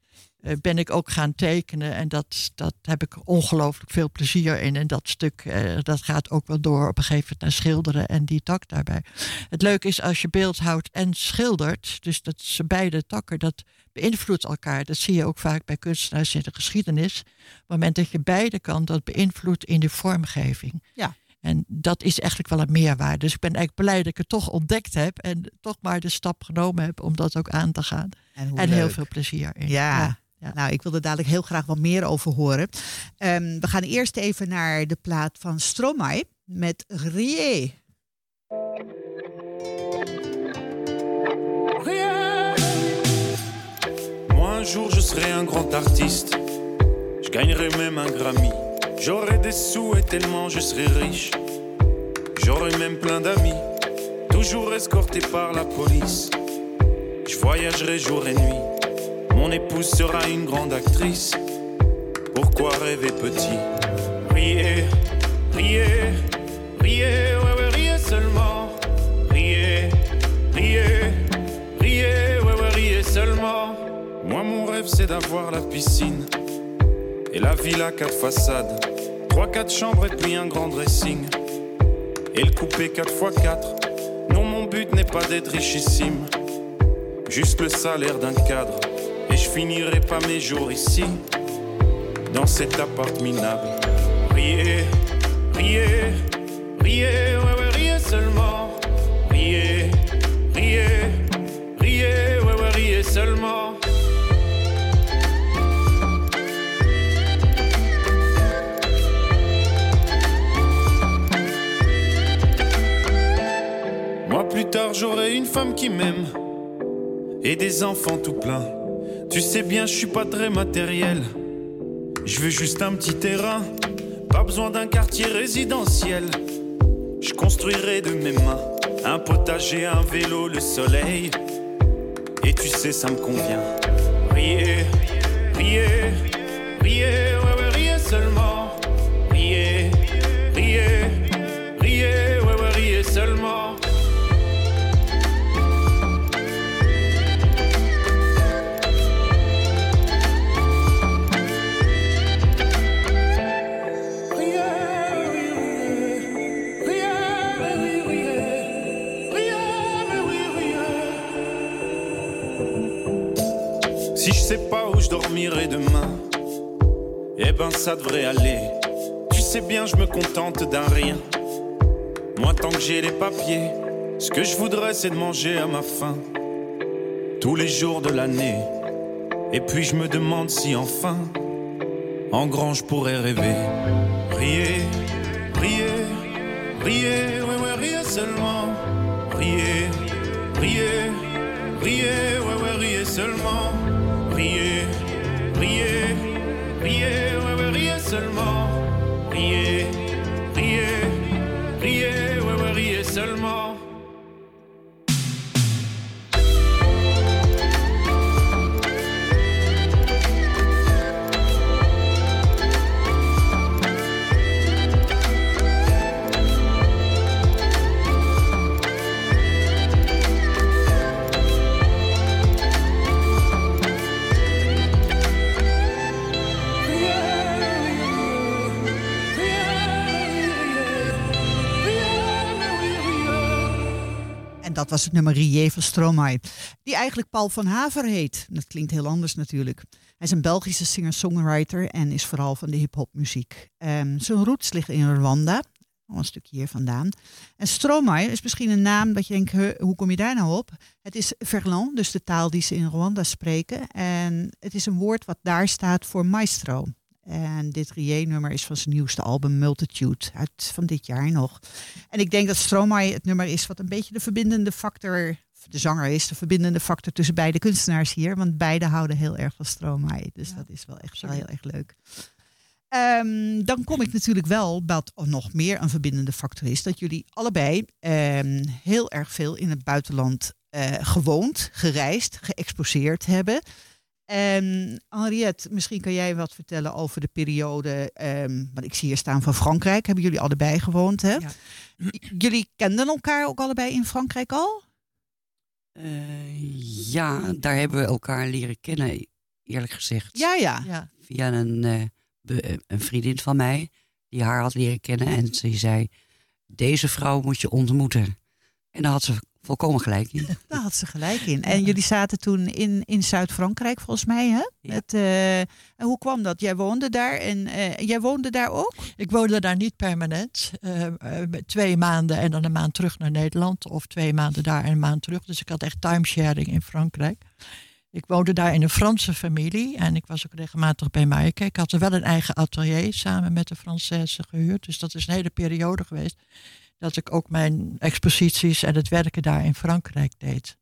ben ik ook gaan tekenen. En dat, dat heb ik ongelooflijk veel plezier in. En dat stuk, eh, dat gaat ook wel door op een gegeven moment naar schilderen en die tak daarbij. Het leuke is als je beeldhoudt en schildert, dus dat ze beide takken, dat beïnvloedt elkaar. Dat zie je ook vaak bij kunstenaars in de geschiedenis. Op het moment dat je beide kan, dat beïnvloedt in de vormgeving. Ja. En dat is eigenlijk wel een meerwaarde. Dus ik ben eigenlijk blij dat ik het toch ontdekt heb en toch maar de stap genomen heb om dat ook aan te gaan. En heel veel plezier in. Ja. ja. Nou, ik wil er dadelijk heel graag wat meer over horen. Ehm, we gaan eerst even naar de plaat van Stromae met Rie. Moi un jour je serai un grand artiste. Je gagnerai même un Grammy. J'aurai des sous et tellement je serai riche. J'aurai même plein d'amis. Toujours escorté par la police. Je voyagerai jour et nuit. Mon épouse sera une grande actrice. Pourquoi rêver petit? Riez, riez, riez, ouais, ouais, riez seulement. Riez, riez, riez, ouais, ouais, riez seulement. Moi mon rêve, c'est d'avoir la piscine et la villa quatre façades. Trois, quatre chambres et puis un grand dressing. Et le coupé 4x4. Non, mon but n'est pas d'être richissime. Juste le salaire d'un cadre. Je finirai pas mes jours ici, dans cet appart minable. Riez, riez, riez, ouais, ouais, riez seulement. Riez, riez, riez, ouais, ouais, riez seulement. Moi plus tard j'aurai une femme qui m'aime et des enfants tout plein. Tu sais bien, je suis pas très matériel. Je veux juste un petit terrain, pas besoin d'un quartier résidentiel. Je construirai de mes mains un potager, un vélo, le soleil. Et tu sais, ça me convient. Riez, riez, riez, ouais, ouais, riez seulement. Dormirai demain, eh ben ça devrait aller. Tu sais bien, je me contente d'un rien. Moi, tant que j'ai les papiers, ce que je voudrais, c'est de manger à ma faim. Tous les jours de l'année. Et puis je me demande si enfin, en grand, je pourrais rêver. Riez, riez, riez, ouais, ouais, riez seulement. Riez, riez, riez, ouais, ouais, riez seulement. Riez, riez, ouais, ouais, riez seulement. Riez, riez, riez, ouais, ouais, riez seulement. Was het nummer Rie van Stromae. Die eigenlijk Paul van Haver heet. Dat klinkt heel anders natuurlijk. Hij is een Belgische singer-songwriter en is vooral van de hip-hop muziek. Ehm, zijn roots liggen in Rwanda. Een stukje hier vandaan. En Stromae is misschien een naam dat je denkt, "Huh, hoe kom je daar nou op? Het is Verlan, dus de taal die ze in Rwanda spreken. En het is een woord wat daar staat voor maestro. En dit Rie-nummer is van zijn nieuwste album Multitude, uit van dit jaar nog. En ik denk dat Stromae het nummer is wat een beetje de verbindende factor, de zanger is de verbindende factor tussen beide kunstenaars hier. Want beide houden heel erg van Stromae. Dus dat is wel echt wel heel erg leuk. Ehm, dan kom ik natuurlijk wel, wat nog meer een verbindende factor is, dat jullie allebei ehm, heel erg veel in het buitenland eh, gewoond, gereisd, geëxposeerd hebben. En Henriette, misschien kan jij wat vertellen over de periode, ehm, want ik zie hier staan van Frankrijk, hebben jullie allebei gewoond, hè? Ja. Jullie kenden elkaar ook allebei in Frankrijk al? Eh, ja, daar hebben we elkaar leren kennen, eerlijk gezegd. Ja, ja. Ja. Via een, eh, be- een vriendin van mij, die haar had leren kennen. En ze zei, deze vrouw moet je ontmoeten. En daar had ze volkomen gelijk in. Daar had ze gelijk in. En jullie zaten toen in, in Zuid-Frankrijk, volgens mij, hè? Ja. Eh, en hoe kwam dat? Jij woonde daar en eh, jij woonde daar ook? Ik woonde daar niet permanent. eh, twee maanden en dan een maand terug naar Nederland. Of twee maanden daar en een maand terug. Dus ik had echt timesharing in Frankrijk. Ik woonde daar in een Franse familie. En ik was ook regelmatig bij Maaike. Ik had er wel een eigen atelier samen met de Française gehuurd. Dus dat is een hele periode geweest. Dat ik ook mijn exposities en het werken daar in Frankrijk deed.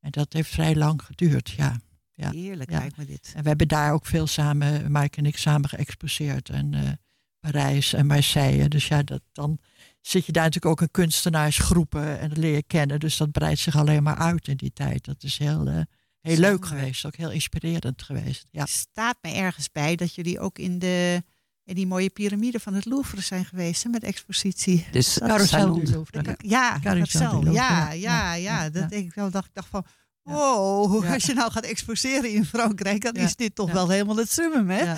En dat heeft vrij lang geduurd, ja. Ja. Heerlijk, Ja. lijkt me dit. En we hebben daar ook veel samen, Mike en ik, samen geëxposeerd. En eh, Parijs en Marseille. Dus ja, dat, dan zit je daar natuurlijk ook in kunstenaarsgroepen en leer je kennen. Dus dat breidt zich alleen maar uit in die tijd. Dat is heel, eh, heel leuk geweest, ook heel inspirerend geweest. Ja. Staat me ergens bij dat jullie ook in, de, in die mooie piramide van het Louvre zijn geweest hè, met expositie. Dus Carousel salon. du Louvre. Ja, Carousel Ja, ja. ja, Dat denk ik wel. Dacht, ik dacht van, Wow, als je nou gaat exposeren in Frankrijk, dan is dit toch wel helemaal het summum, hè? Ja.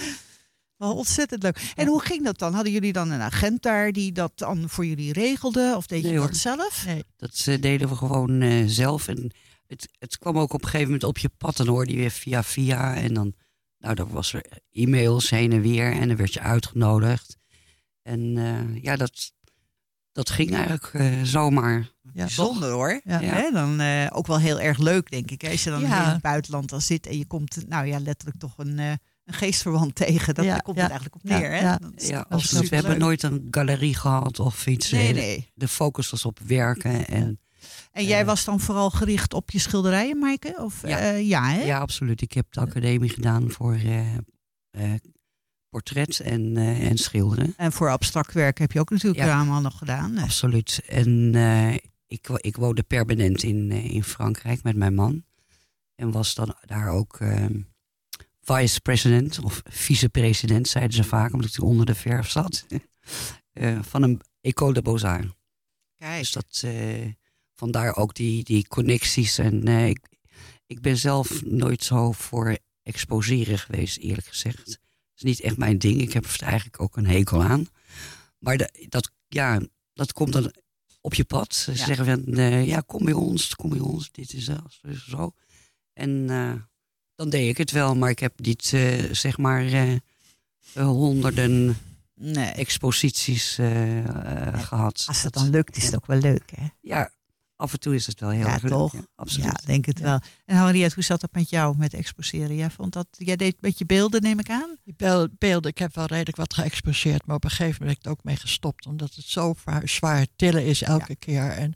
Wel ontzettend leuk. En Ja. hoe ging dat dan? Hadden jullie dan een agent daar die dat dan voor jullie regelde? Of deed je Nee, dat hoor. zelf? Nee. Dat eh, deden we gewoon eh, zelf. En het, het kwam ook op een gegeven moment op je pad. Dan hoorde je weer via via. En dan, nou, dan was er e-mails heen en weer. En dan werd je uitgenodigd. En eh, ja, dat, dat ging eigenlijk eh, zomaar. Ja. Bijzonder hoor. Ja. Hè, dan eh, ook wel heel erg leuk, denk ik. hè, Als je dan Ja. in het buitenland dan zit en je komt, nou ja, letterlijk toch een, een geestverwant tegen. Dat, daar komt ja. het eigenlijk op Ja, neer. Hè? ja. Dat. We hebben nooit een galerie gehad of iets. Nee, nee. De focus was op werken. En En jij Eh. was dan vooral gericht op je schilderijen, Maaike? Of, Ja. ja. ja, hè? ja, absoluut. Ik heb de academie gedaan voor eh, eh, portret en, eh, en schilderen. En voor abstract werk heb je ook natuurlijk Ja. allemaal nog gedaan. Absoluut. En eh, ik, ik woonde permanent in, eh, in Frankrijk met mijn man. En was dan daar ook ehm, vice-president of vice-president, zeiden ze vaak, omdat ik onder de verf zat. eh, van een École de Beaux-Arts. Kijk, Dus dat, eh, vandaar ook die, die connecties. En eh, ik, ik ben zelf nooit zo voor exposeren geweest, eerlijk gezegd. Het is niet echt mijn ding. Ik heb er eigenlijk ook een hekel aan. Maar de- dat, ja, dat komt dan op je pad. Ze Ja. zeggen van, eh, ja, kom bij ons, kom bij ons. Dit is dat, zo. En eh, dan deed ik het wel. Maar ik heb niet, zeg maar, honderden nee. exposities eh, eh, gehad. Als het dan lukt, is het ook wel leuk, hè? Ja, af en toe is het wel heel Ja, erg leuk, toch? Ja, absoluut. Ja, denk het wel. En Henriette, hoe zat dat met jou met exposeren? Jij, vond dat, jij deed een beetje beelden, neem ik aan? Die beelden, ik heb wel redelijk wat geëxposeerd, maar op een gegeven moment ben ik er ook mee gestopt. Omdat het zo vaar- zwaar tillen is elke keer. En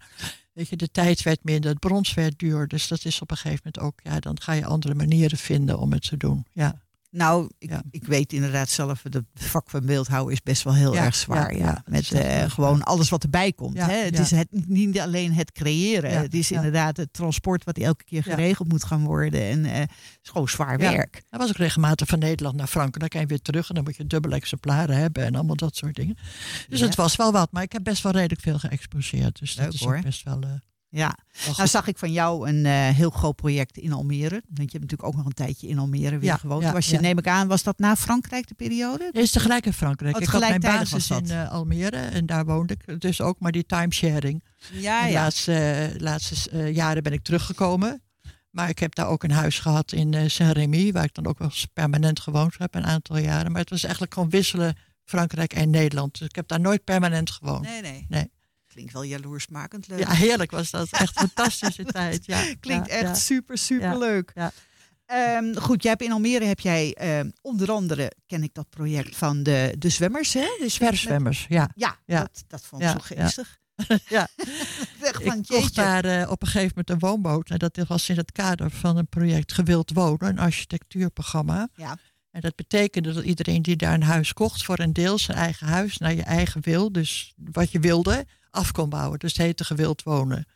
weet je, de tijd werd minder, het brons werd duur. Dus dat is op een gegeven moment ook, ja, dan ga je andere manieren vinden om het te doen. Ja, Nou, ik, Ja. ik weet inderdaad zelf, het vak van beeldhouden is best wel heel Ja, erg zwaar. ja, Met eh, gewoon alles wat erbij komt. Hè? Het is het, niet alleen het creëren. Het is inderdaad het transport wat elke keer geregeld moet gaan worden. En eh, het is gewoon zwaar werk. Hij was ook regelmatig van Nederland naar Frankrijk. Je weer terug en dan moet je dubbele exemplaren hebben en allemaal dat soort dingen. Dus het was wel wat, maar ik heb best wel redelijk veel geëxposeerd. Dus Leuk, dat is hoor. ook best wel, eh, Ja. Nou zag ik van jou een eh, heel groot project in Almere. Want je hebt natuurlijk ook nog een tijdje in Almere weer Ja, gewoond. ja, was je, ja. neem ik aan, was dat na Frankrijk de periode? Het is tegelijk in Frankrijk. Oh, ik had mijn basis in eh, Almere en daar woonde ik. Dus ook maar die timesharing. Ja, de laatste, eh, laatste jaren ben ik teruggekomen. Maar ik heb daar ook een huis gehad in Saint-Rémy, waar ik dan ook wel eens permanent gewoond heb een aantal jaren. Maar het was eigenlijk gewoon wisselen Frankrijk en Nederland. Dus ik heb daar nooit permanent gewoond. Nee, nee. Nee. Klinkt wel jaloersmakend leuk. Ja, heerlijk was dat. Echt fantastische tijd. Ja, Klinkt ja, echt ja. super, super leuk. ja. Ehm, goed, jij hebt in Almere heb jij ehm, onder andere, ken ik dat project van de, de zwemmers, hè? De Zwerfzwemmers, ja. Ja, Ja. Dat, dat vond ik zo geestig. ja. Van, Ik kocht daar eh, op een gegeven moment een woonboot. En dat was in het kader van een project Gewild Wonen, een architectuurprogramma. Ja. En dat betekende dat iedereen die daar een huis kocht, voor een deel zijn eigen huis naar je eigen wil, dus wat je wilde, af kon bouwen. Dus het heette Gewild Wonen.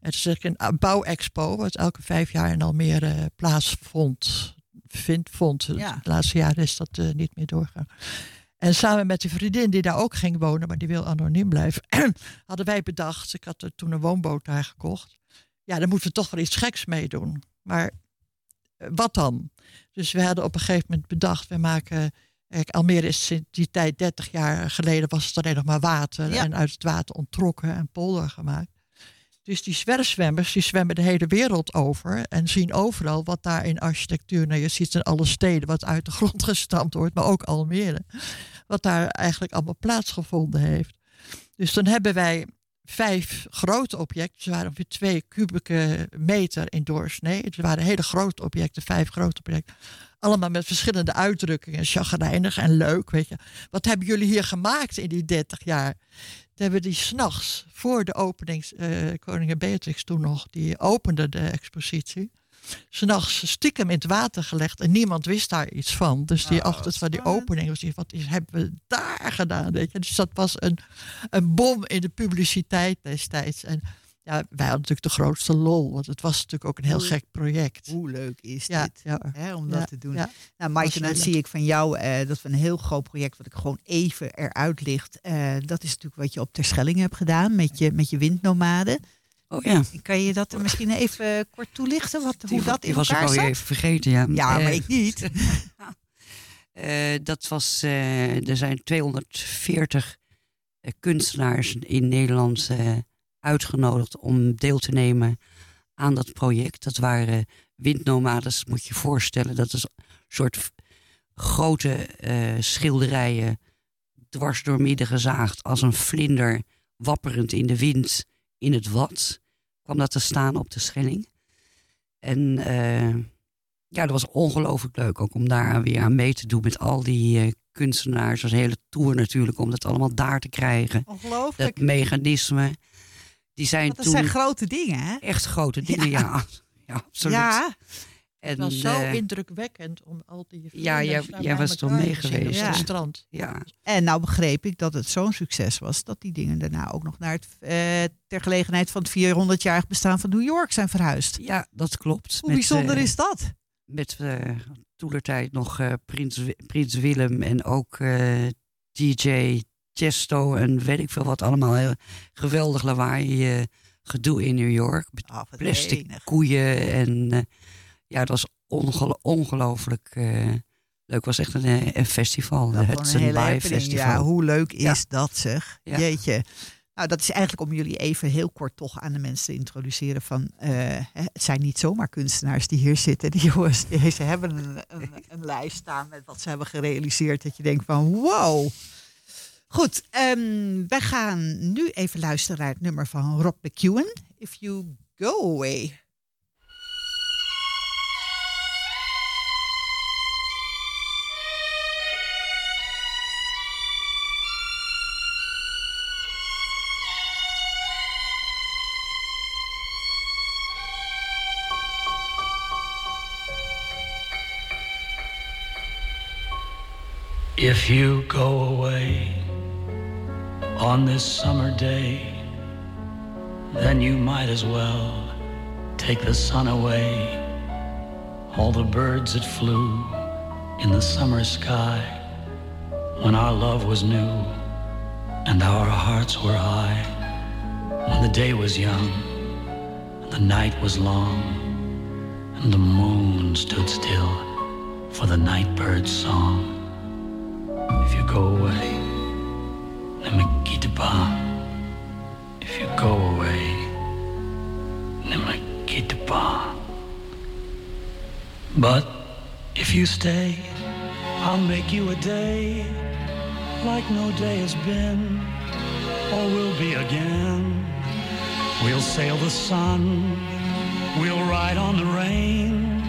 Het is eigenlijk een bouwexpo, wat elke vijf jaar in Almere plaatsvond. Vindt, vond. Ja. De laatste jaren is dat eh, niet meer doorgaan. En samen met die vriendin die daar ook ging wonen, maar die wil anoniem blijven, hadden wij bedacht, ik had er toen een woonboot daar gekocht. Ja, dan moeten we toch wel iets geks meedoen. Maar eh, wat dan? Dus we hadden op een gegeven moment bedacht, we maken. Kijk, Almere is sinds die tijd, 30 jaar geleden, was het alleen nog maar water. Ja. En uit het water onttrokken en polder gemaakt. Dus die zwerfzwemmers, die zwemmen de hele wereld over. En zien overal wat daar in architectuur. Nou, je ziet in alle steden wat uit de grond gestampt wordt, maar ook Almere. Wat daar eigenlijk allemaal plaatsgevonden heeft. Dus dan hebben wij vijf grote objecten. Ze waren ongeveer twee kubieke meter in doorsnee. Het waren hele grote objecten, vijf grote objecten. Allemaal met verschillende uitdrukkingen. Chagrijnig en leuk, weet je. Wat hebben jullie hier gemaakt in die 30 jaar? Toen hebben die s'nachts, voor de opening, eh, koningin Beatrix toen nog, die opende de expositie. S'nachts stiekem in het water gelegd en niemand wist daar iets van. Dus die Oh, ochtend van die opening was die, wat is, hebben we daar gedaan? Weet je? Dus dat was een, een bom in de publiciteit destijds. En ja, wij hadden natuurlijk de grootste lol, want het was natuurlijk ook een heel Hoe- gek project. Hoe leuk is Ja, dit? ja. Hè, om Ja, dat te doen. Nou, Maaike, dan heel zie ik van jou eh, dat we een heel groot project, wat ik gewoon even eruit licht. eh, dat is natuurlijk wat je op Terschelling hebt gedaan met je, met je windnomaden. Oh ja. Kan je dat misschien even kort toelichten? Wat, hoe dat in was ik elkaar alweer zat? even vergeten, ja. Ja, maar Eh, ik niet. Eh, dat was, eh, er zijn 240 eh, kunstenaars in Nederland uitgenodigd om deel te nemen aan dat project. Dat waren windnomades, moet je je voorstellen. Dat is een soort grote schilderijen, dwars door midden gezaagd, als een vlinder wapperend in de wind in het wat. Kwam dat te staan op de Schelling. En eh, ja, dat was ongelooflijk leuk ook om daar weer aan mee te doen met al die eh, kunstenaars. Dat was een hele tour natuurlijk om dat allemaal daar te krijgen. Ongelooflijk. Dat mechanisme. Die zijn dat toen zijn grote dingen, hè? echt grote dingen, Ja. ja. Ja, absoluut. Ja, Het was zo eh, indrukwekkend om al die Ja, jij- was toch elkaar mee geweest, op ja. het strand. ja, en nou begreep ik dat het zo'n succes was... dat die dingen daarna ook nog naar het, eh, ter gelegenheid van het 400-jarig bestaan van New York zijn verhuisd. ja, dat klopt. Hoe Met, bijzonder eh, is dat? Met toelertijd nog eh, Prins, Prins Willem en ook eh, DJ Chesto en weet ik veel wat allemaal. Heel geweldig lawaai gedoe in New York. Met Ah, plastic enig. koeien en eh, ja, het was ongelo- ongelooflijk eh, leuk. Het was echt een, eh, een festival. Dat Het een hele happening. Festival. Ja, hoe leuk is Ja. dat zeg? Ja. Jeetje. Nou, dat is eigenlijk om jullie even heel kort toch aan de mensen te introduceren van... eh, het zijn niet zomaar kunstenaars die hier zitten. Die jongens, die, ze hebben een, een, een lijst staan met wat ze hebben gerealiseerd. Dat je denkt van wow. Goed, ehm, wij gaan nu even luisteren naar het nummer van Rob McEwen. If You Go Away. If you go away on this summer day, then you might as well take the sun away. All the birds that flew in the summer sky when our love was new and our hearts were high. When the day was young and the night was long and the moon stood still for the night bird's song. Go away, pas. If you go away, pas. But if you stay, I'll make you a day like no day has been or will be again. We'll sail the sun, we'll ride on the rain,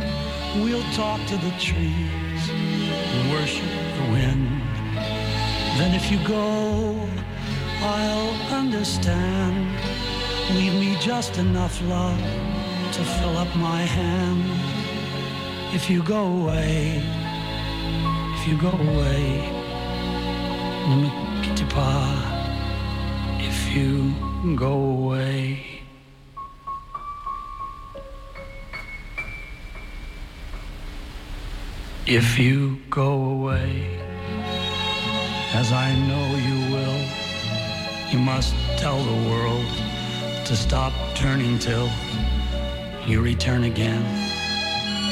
we'll talk to the trees, worship the wind. Then if you go, I'll understand. Leave me just enough love to fill up my hand. If you go away, if you go away, pas. If you go away. If you go away, as I know you will, you must tell the world to stop turning till you return again.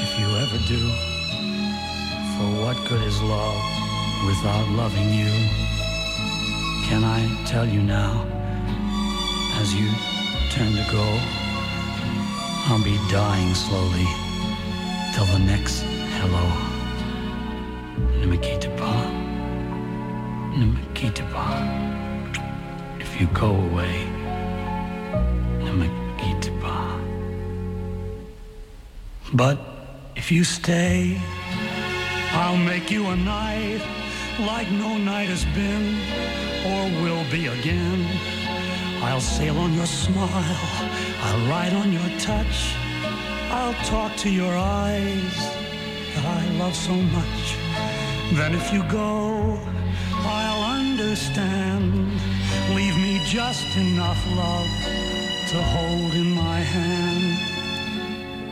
If you ever do, for what good is love without loving you? Can I tell you now, as you turn to go, I'll be dying slowly till the next hello. Ne pas. If you go away, pas. But if you stay, I'll make you a night like no night has been or will be again. I'll sail on your smile, I'll ride on your touch, I'll talk to your eyes that I love so much. Then if you go, understand. Leave me just enough love to hold in my hand.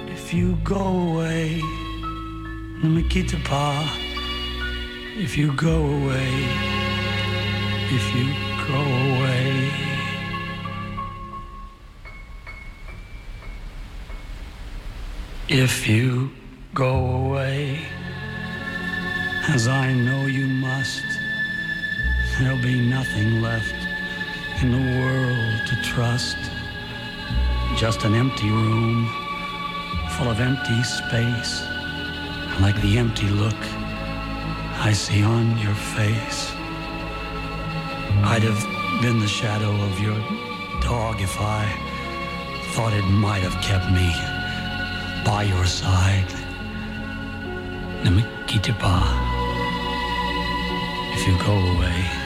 If you go away, quitte pas. If you go away, if you go away. If you go away, as I know you must, there'll be nothing left in the world to trust. Just an empty room full of empty space, like the empty look I see on your face. I'd have been the shadow of your dog if I thought it might have kept me by your side. Me. If you go away,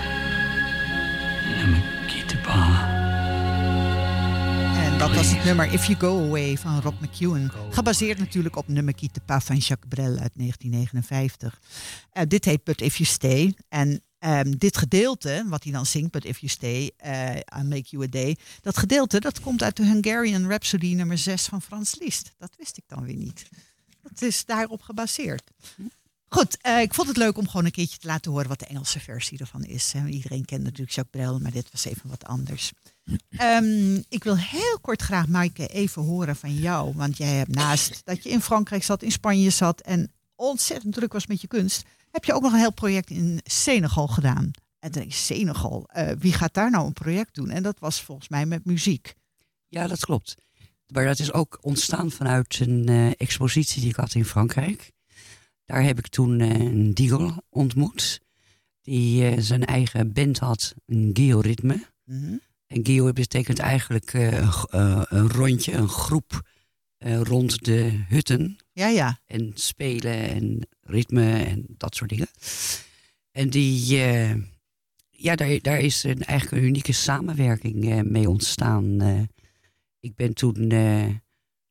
En dat was het nummer If You Go Away van Rob McEwen. Gebaseerd natuurlijk op nummer Quitte Pas van Jacques Brel uit 1959. Eh, dit heet But If You Stay. En ehm, dit gedeelte, wat hij dan zingt, But If You Stay, eh I Make You A Day. Dat gedeelte, dat komt uit de Hungarian Rhapsody nummer 6 van Frans Liszt. Dat wist ik dan weer niet. Dat is daarop gebaseerd. Goed, eh, ik vond het leuk om gewoon een keertje te laten horen wat de Engelse versie ervan is. hè. Iedereen kent natuurlijk Jacques Brel, maar dit was even wat anders. Ehm, ik wil heel kort graag, Maaike, even horen van jou. Want jij hebt naast dat je in Frankrijk zat, in Spanje zat en ontzettend druk was met je kunst, heb je ook nog een heel project in Senegal gedaan. En dan Senegal, eh, wie gaat daar nou een project doen? En dat was volgens mij met muziek. Ja, dat klopt. Maar dat is ook ontstaan vanuit een eh, expositie die ik had in Frankrijk. Daar heb ik toen eh, een Diegel ontmoet. Die eh, zijn eigen band had, een georitme. Mhm. En geo betekent eigenlijk eh, een rondje, een groep rond de hutten. Ja, ja. En spelen en ritme en dat soort dingen. En die, ja, daar, daar is een, eigenlijk een unieke samenwerking mee ontstaan. Ik ben toen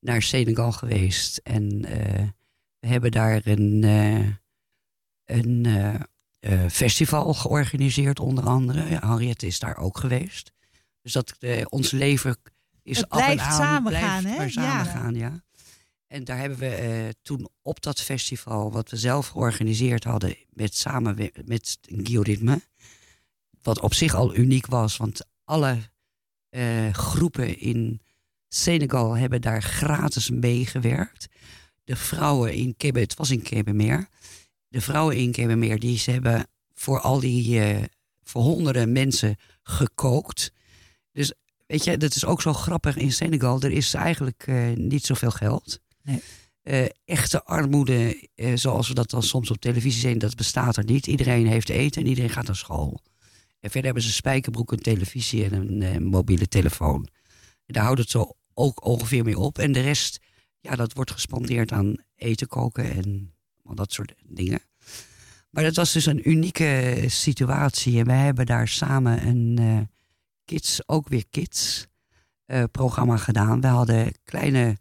naar Senegal geweest en we hebben daar een, eh, een eh, eh, festival georganiseerd, onder andere. Ja, Henriette is daar ook geweest. Dus dat ons leven is Het af en aan blijft hè? Ja. ja. En daar hebben we toen op dat festival, wat we zelf georganiseerd hadden, met samen met Guillaume, wat op zich al uniek was, want alle groepen in Senegal hebben daar gratis meegewerkt. De vrouwen in Kebe, het was in Kebemer, de vrouwen in Kebemer, die ze hebben voor al die, eh, voor honderden mensen gekookt. Dus weet je, dat is ook zo grappig in Senegal. Er is eigenlijk eh, niet zoveel geld. Nee. Eh, echte armoede, zoals we dat dan soms op televisie zien, dat bestaat er niet. Iedereen heeft eten en iedereen gaat naar school. En verder hebben ze spijkerbroek, een televisie en een mobiele telefoon. En daar houdt het zo ook ongeveer mee op. En de rest, ja, dat wordt gespandeerd aan eten koken en al dat soort dingen. Maar dat was dus een unieke situatie. En wij hebben daar samen een eh, Kids, ook weer Kids, eh, programma gedaan. We hadden kleine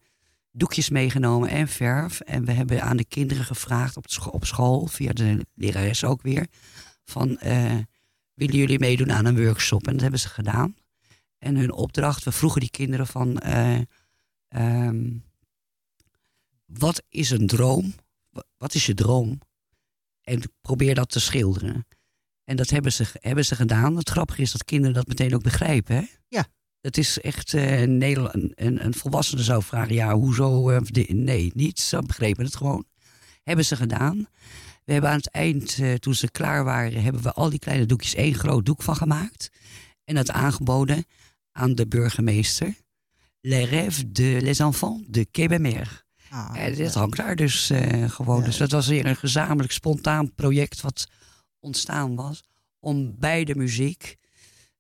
doekjes meegenomen en verf. En we hebben aan de kinderen gevraagd op, scho- op school, via de lerares ook weer, van eh, willen jullie meedoen aan een workshop? En dat hebben ze gedaan. En hun opdracht, we vroegen die kinderen van, eh, ehm, wat is een droom? Wa- Wat is je droom? En probeer dat te schilderen. En dat hebben ze, hebben ze gedaan. Het grappige is dat kinderen dat meteen ook begrijpen. Hè? Ja. Het is echt eh, een, een, een, volwassene zou vragen: ja, hoezo? eh, nee, niet. Ze begrepen het gewoon. Hebben ze gedaan. We hebben aan het eind, eh, toen ze klaar waren, hebben we al die kleine doekjes één groot doek van gemaakt. En dat aangeboden aan de burgemeester. Les rêves de les enfants de Québemer. Ah, En dit hangt daar dus eh, gewoon. Dus dat was weer een gezamenlijk spontaan project wat ontstaan was. Om bij de muziek,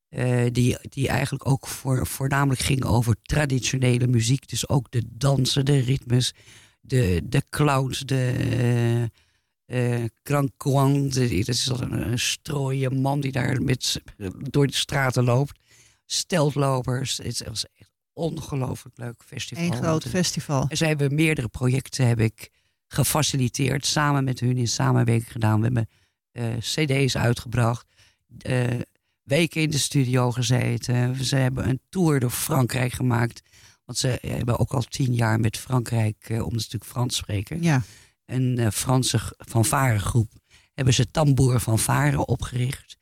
eh, die, die eigenlijk ook voor, voornamelijk ging over traditionele muziek. Dus ook de dansen, de ritmes, de, de clowns, de eh eh de- Dat is dat een, een strooie man die daar met, door de straten loopt. Steltlopers. Het was echt ongelooflijk leuk festival. Om groot festival. en ze hebben meerdere projecten heb ik gefaciliteerd, samen met hun in samenwerking gedaan. We hebben eh, cd's uitgebracht, eh, weken in de studio gezeten. Ze hebben een tour door Frankrijk gemaakt. Want ze hebben ook al tien jaar met Frankrijk, eh, omdat ze natuurlijk Frans spreken, Ja. een Franse g- fanfaregroep. Hebben ze Tamboer van Varen opgericht.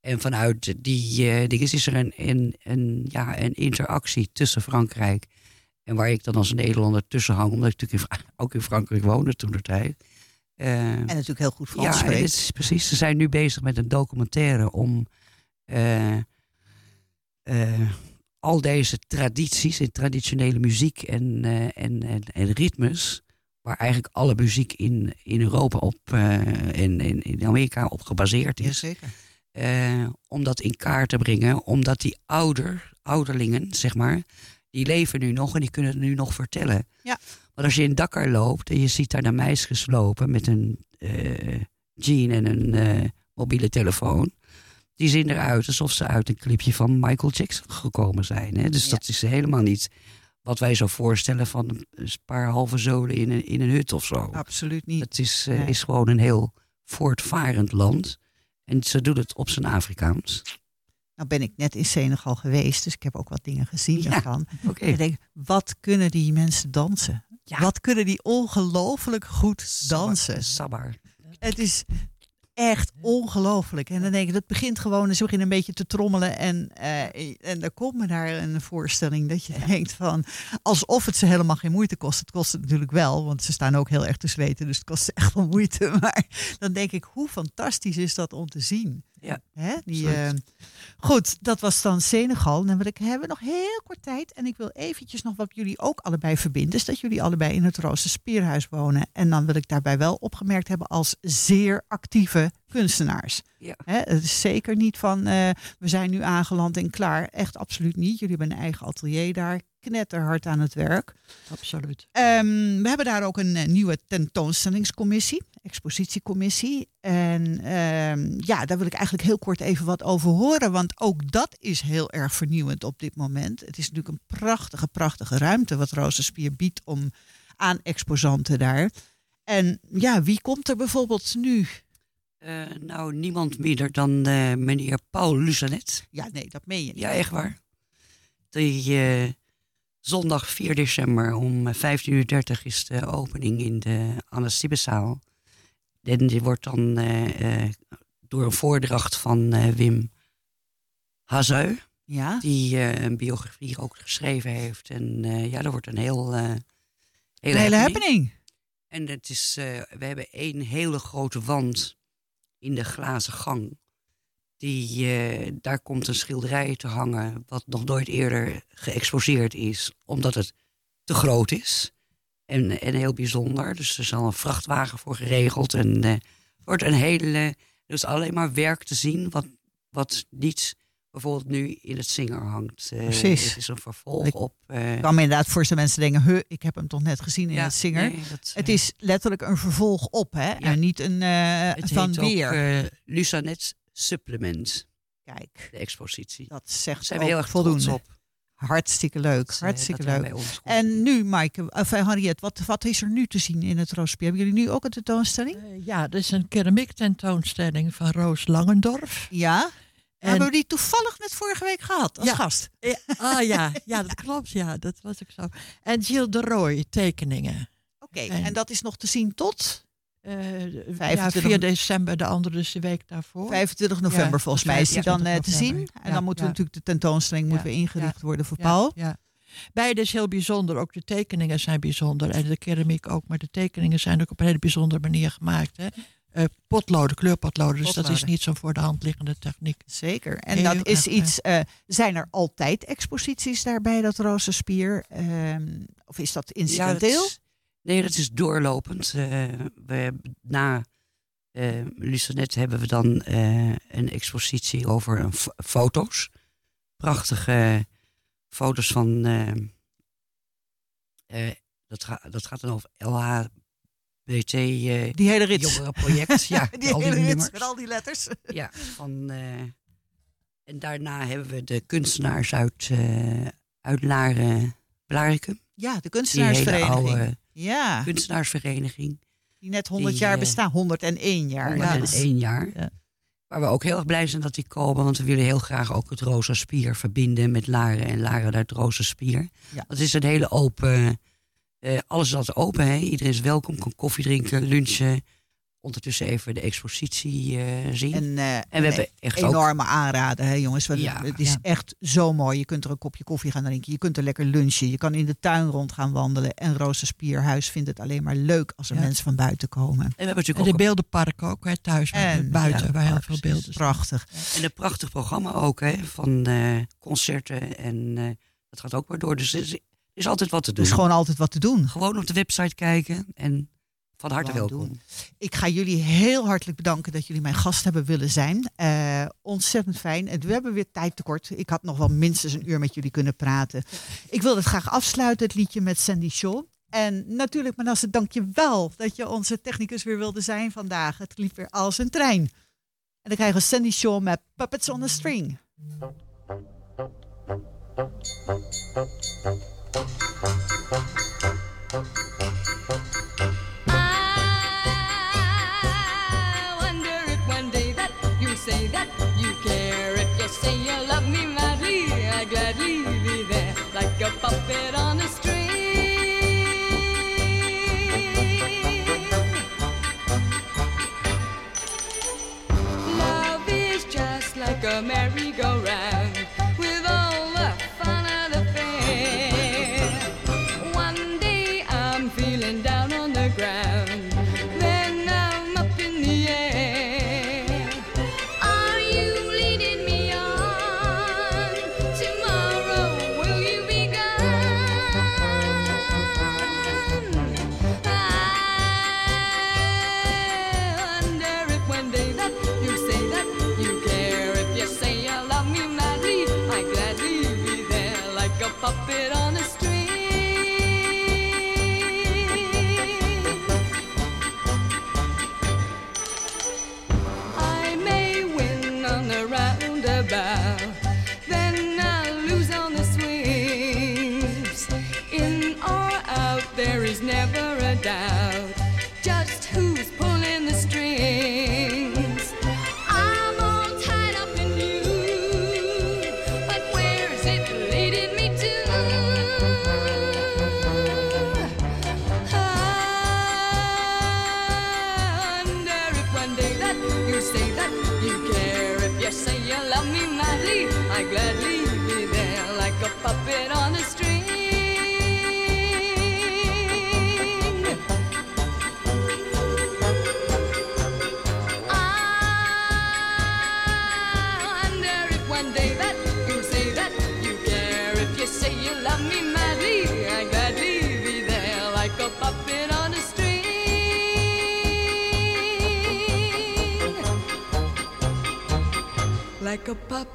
En vanuit die eh dingen is er een, een, een, ja, een interactie tussen Frankrijk En waar ik dan als Nederlander tussen hang, omdat ik natuurlijk in ook in Frankrijk woonde toen de tijd. Eh, En natuurlijk heel goed Frans ja, spreekt. is precies. Ze zijn nu bezig met een documentaire om eh, al deze tradities en traditionele muziek en, en, en, en ritmes, waar eigenlijk alle muziek in, in Europa op en in, in Amerika op gebaseerd is, Jazeker. Eh, om dat in kaart te brengen, omdat die ouder, ouderlingen, zeg maar, die leven nu nog en die kunnen het nu nog vertellen. Ja. Maar als je in Dakar loopt en je ziet daar de meisjes lopen met een eh, jean en een eh, mobiele telefoon, die zien eruit alsof ze uit een clipje van Michael Jackson gekomen zijn. Hè? Dus Ja. dat is helemaal niet wat wij zo voorstellen van een paar halve zolen in een, in een hut of zo. Absoluut niet. Het is, Nee. is gewoon een heel voortvarend land. En ze doen het op zijn Afrikaans. Nou ben ik net in Senegal geweest, dus ik heb ook wat dingen gezien Ja, daarvan. Oké. En ik denk, wat kunnen die mensen dansen? Ja. Wat kunnen die ongelooflijk goed dansen? Sabbar. Het is echt ongelooflijk. En dan denk ik, dat begint gewoon, ze beginnen een beetje te trommelen. En, eh en dan komt me daar een voorstelling dat je denkt van, alsof het ze helemaal geen moeite kost. Het kost het natuurlijk wel, want ze staan ook heel erg te zweten. Dus het kost ze echt wel moeite. Maar dan denk ik, hoe fantastisch is dat om te zien? Ja, Hè? Die, eh, goed, dat was dan Senegal. Dan wil ik, hebben we nog heel kort tijd. En ik wil eventjes nog wat jullie ook allebei verbinden. Is dat jullie allebei in het Rooster Spierhuis wonen. En dan wil ik daarbij wel opgemerkt hebben als zeer actieve kunstenaars. Ja. Hè, het is zeker niet van eh, we zijn nu aangeland en klaar. Echt absoluut niet. Jullie hebben een eigen atelier daar. Knetterhard aan het werk. Absoluut. Ehm, we hebben daar ook een eh, nieuwe tentoonstellingscommissie, expositiecommissie. En ehm, ja, daar wil ik eigenlijk heel kort even wat over horen, want ook dat is heel erg vernieuwend op dit moment. Het is natuurlijk een prachtige, prachtige ruimte wat Rozenspier biedt om aan exposanten daar. En ja, wie komt er bijvoorbeeld nu? Eh, nou, niemand minder dan eh, meneer Paul Luzanet. Ja, nee, dat meen je niet. Ja, echt waar. Die eh, zondag 4 december om eh, 15.30 uur is de opening in de Anne Sibbezaal. En die wordt dan eh, eh, door een voordracht van eh, Wim Hazeu, Ja, die een biografie ook geschreven heeft. En ja, dat wordt een heel... eh een hele happening. En het is, we hebben één hele grote wand in de glazen gang. Die, daar komt een schilderij te hangen wat nog nooit eerder geëxposeerd is. Omdat het te groot is en, en heel bijzonder. Dus er is al een vrachtwagen voor geregeld. En het wordt een hele... Is alleen maar werk te zien wat, wat niet bijvoorbeeld nu in het zinger hangt. Eh, Precies. Het is een vervolg Ik- op... eh, Ik kan me inderdaad voorstellen mensen denken, huh, ik heb hem toch net gezien in ja, het zinger. nee, dat, Het is letterlijk een vervolg op, hè? En niet een Het van weer. ook Lusanet Supplement, Kijk, de expositie. dat zegt zijn we heel erg voldoende. op. Hartstikke leuk, dat, hartstikke leuk. En nu, Maaike, of eh, Harriet, wat, wat is er nu te zien in het Roospier? Hebben jullie nu ook een tentoonstelling? Eh, ja, er is een keramiek tentoonstelling van Roos Langendorf. Ja. En- Hebben we die toevallig net vorige week gehad als Ja. gast? Eh, ah ja, ja, dat klopt. Ja, dat was ook zo. En Gilles de Roy, tekeningen. Oké, En- en dat is nog te zien tot ja, 25 4 december, de andere dus de week daarvoor. 25 november Ja, volgens mij is die dan eh, 25 te zien. En Ja, dan moeten we ja. natuurlijk de tentoonstelling moet Ja, weer ingericht ja, worden voor Ja, Paul. Ja. Beide is heel bijzonder. Ook de tekeningen zijn bijzonder. En de keramiek ook. Maar de tekeningen zijn ook op een hele bijzondere manier gemaakt. Hè? Eh, potloden, kleurpotloden. Dus dat is niet zo'n voor de hand liggende techniek. Zeker. En Heel dat is iets. eh, zijn er altijd exposities daarbij, dat Rozenspier? Ehm of is dat Ja, dat incidenteel? is- nee, dat is doorlopend. Eh, we na Lucenet hebben we dan eh, een expositie over een fo- foto's. Prachtige foto's van... dat, ga, dat gaat dan over LHBT eh die hele rits. jongerenproject. ja, die al die hele rits nummers. met al die letters. Ja, van, en daarna hebben we de kunstenaars uit, eh uit Laren, Blarikum. Ja, de Die hele kunstenaarsvereniging. oude ja, kunstenaarsvereniging. die net 100 die, jaar eh, bestaan. 101 jaar. 101 jaar. Ja. Waar we ook heel erg blij zijn dat die komen. Want we willen heel graag ook het Rosa Spier verbinden met Laren. En Laren uit Rosa Spier. Ja. Het is een hele open... eh, alles is altijd open. Hè? Iedereen is welkom. Kan koffie drinken, lunchen. Ondertussen even de expositie eh, zien. En, eh, en we hebben echt ook... enorme aanraden, hè, jongens. Want Ja. het is Ja. echt zo mooi. Je kunt er een kopje koffie gaan drinken. Je kunt er lekker lunchen. Je kan in de tuin rond gaan wandelen. En Rosa Spierhuis vindt het alleen maar leuk als er Ja. mensen van buiten komen. En we hebben En natuurlijk de ook beeldenpark ook, hè, thuis En, en, buiten, ja, waar heel veel beelden. Prachtig. en een prachtig programma ook, hè, van eh, concerten. En eh, dat gaat ook weer door. Dus er is, er is altijd wat te Er doen. is gewoon altijd wat te doen. Gewoon op de website kijken en van harte welkom. doen. Ik ga jullie heel hartelijk bedanken dat jullie mijn gast hebben willen zijn. Eh, ontzettend fijn. En we hebben weer tijd tekort. Ik had nog wel minstens een uur met jullie kunnen praten. Ik wilde het graag afsluiten, het liedje met Sandy Shaw. En natuurlijk, Manasse, dank je wel dat je onze technicus weer wilde zijn vandaag. Het liep weer als een trein. En dan krijgen we Sandy Shaw met Puppets on a String. Like a puppet on a string. Love is just like a merry-go-round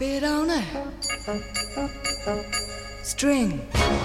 Like a puppet on a string.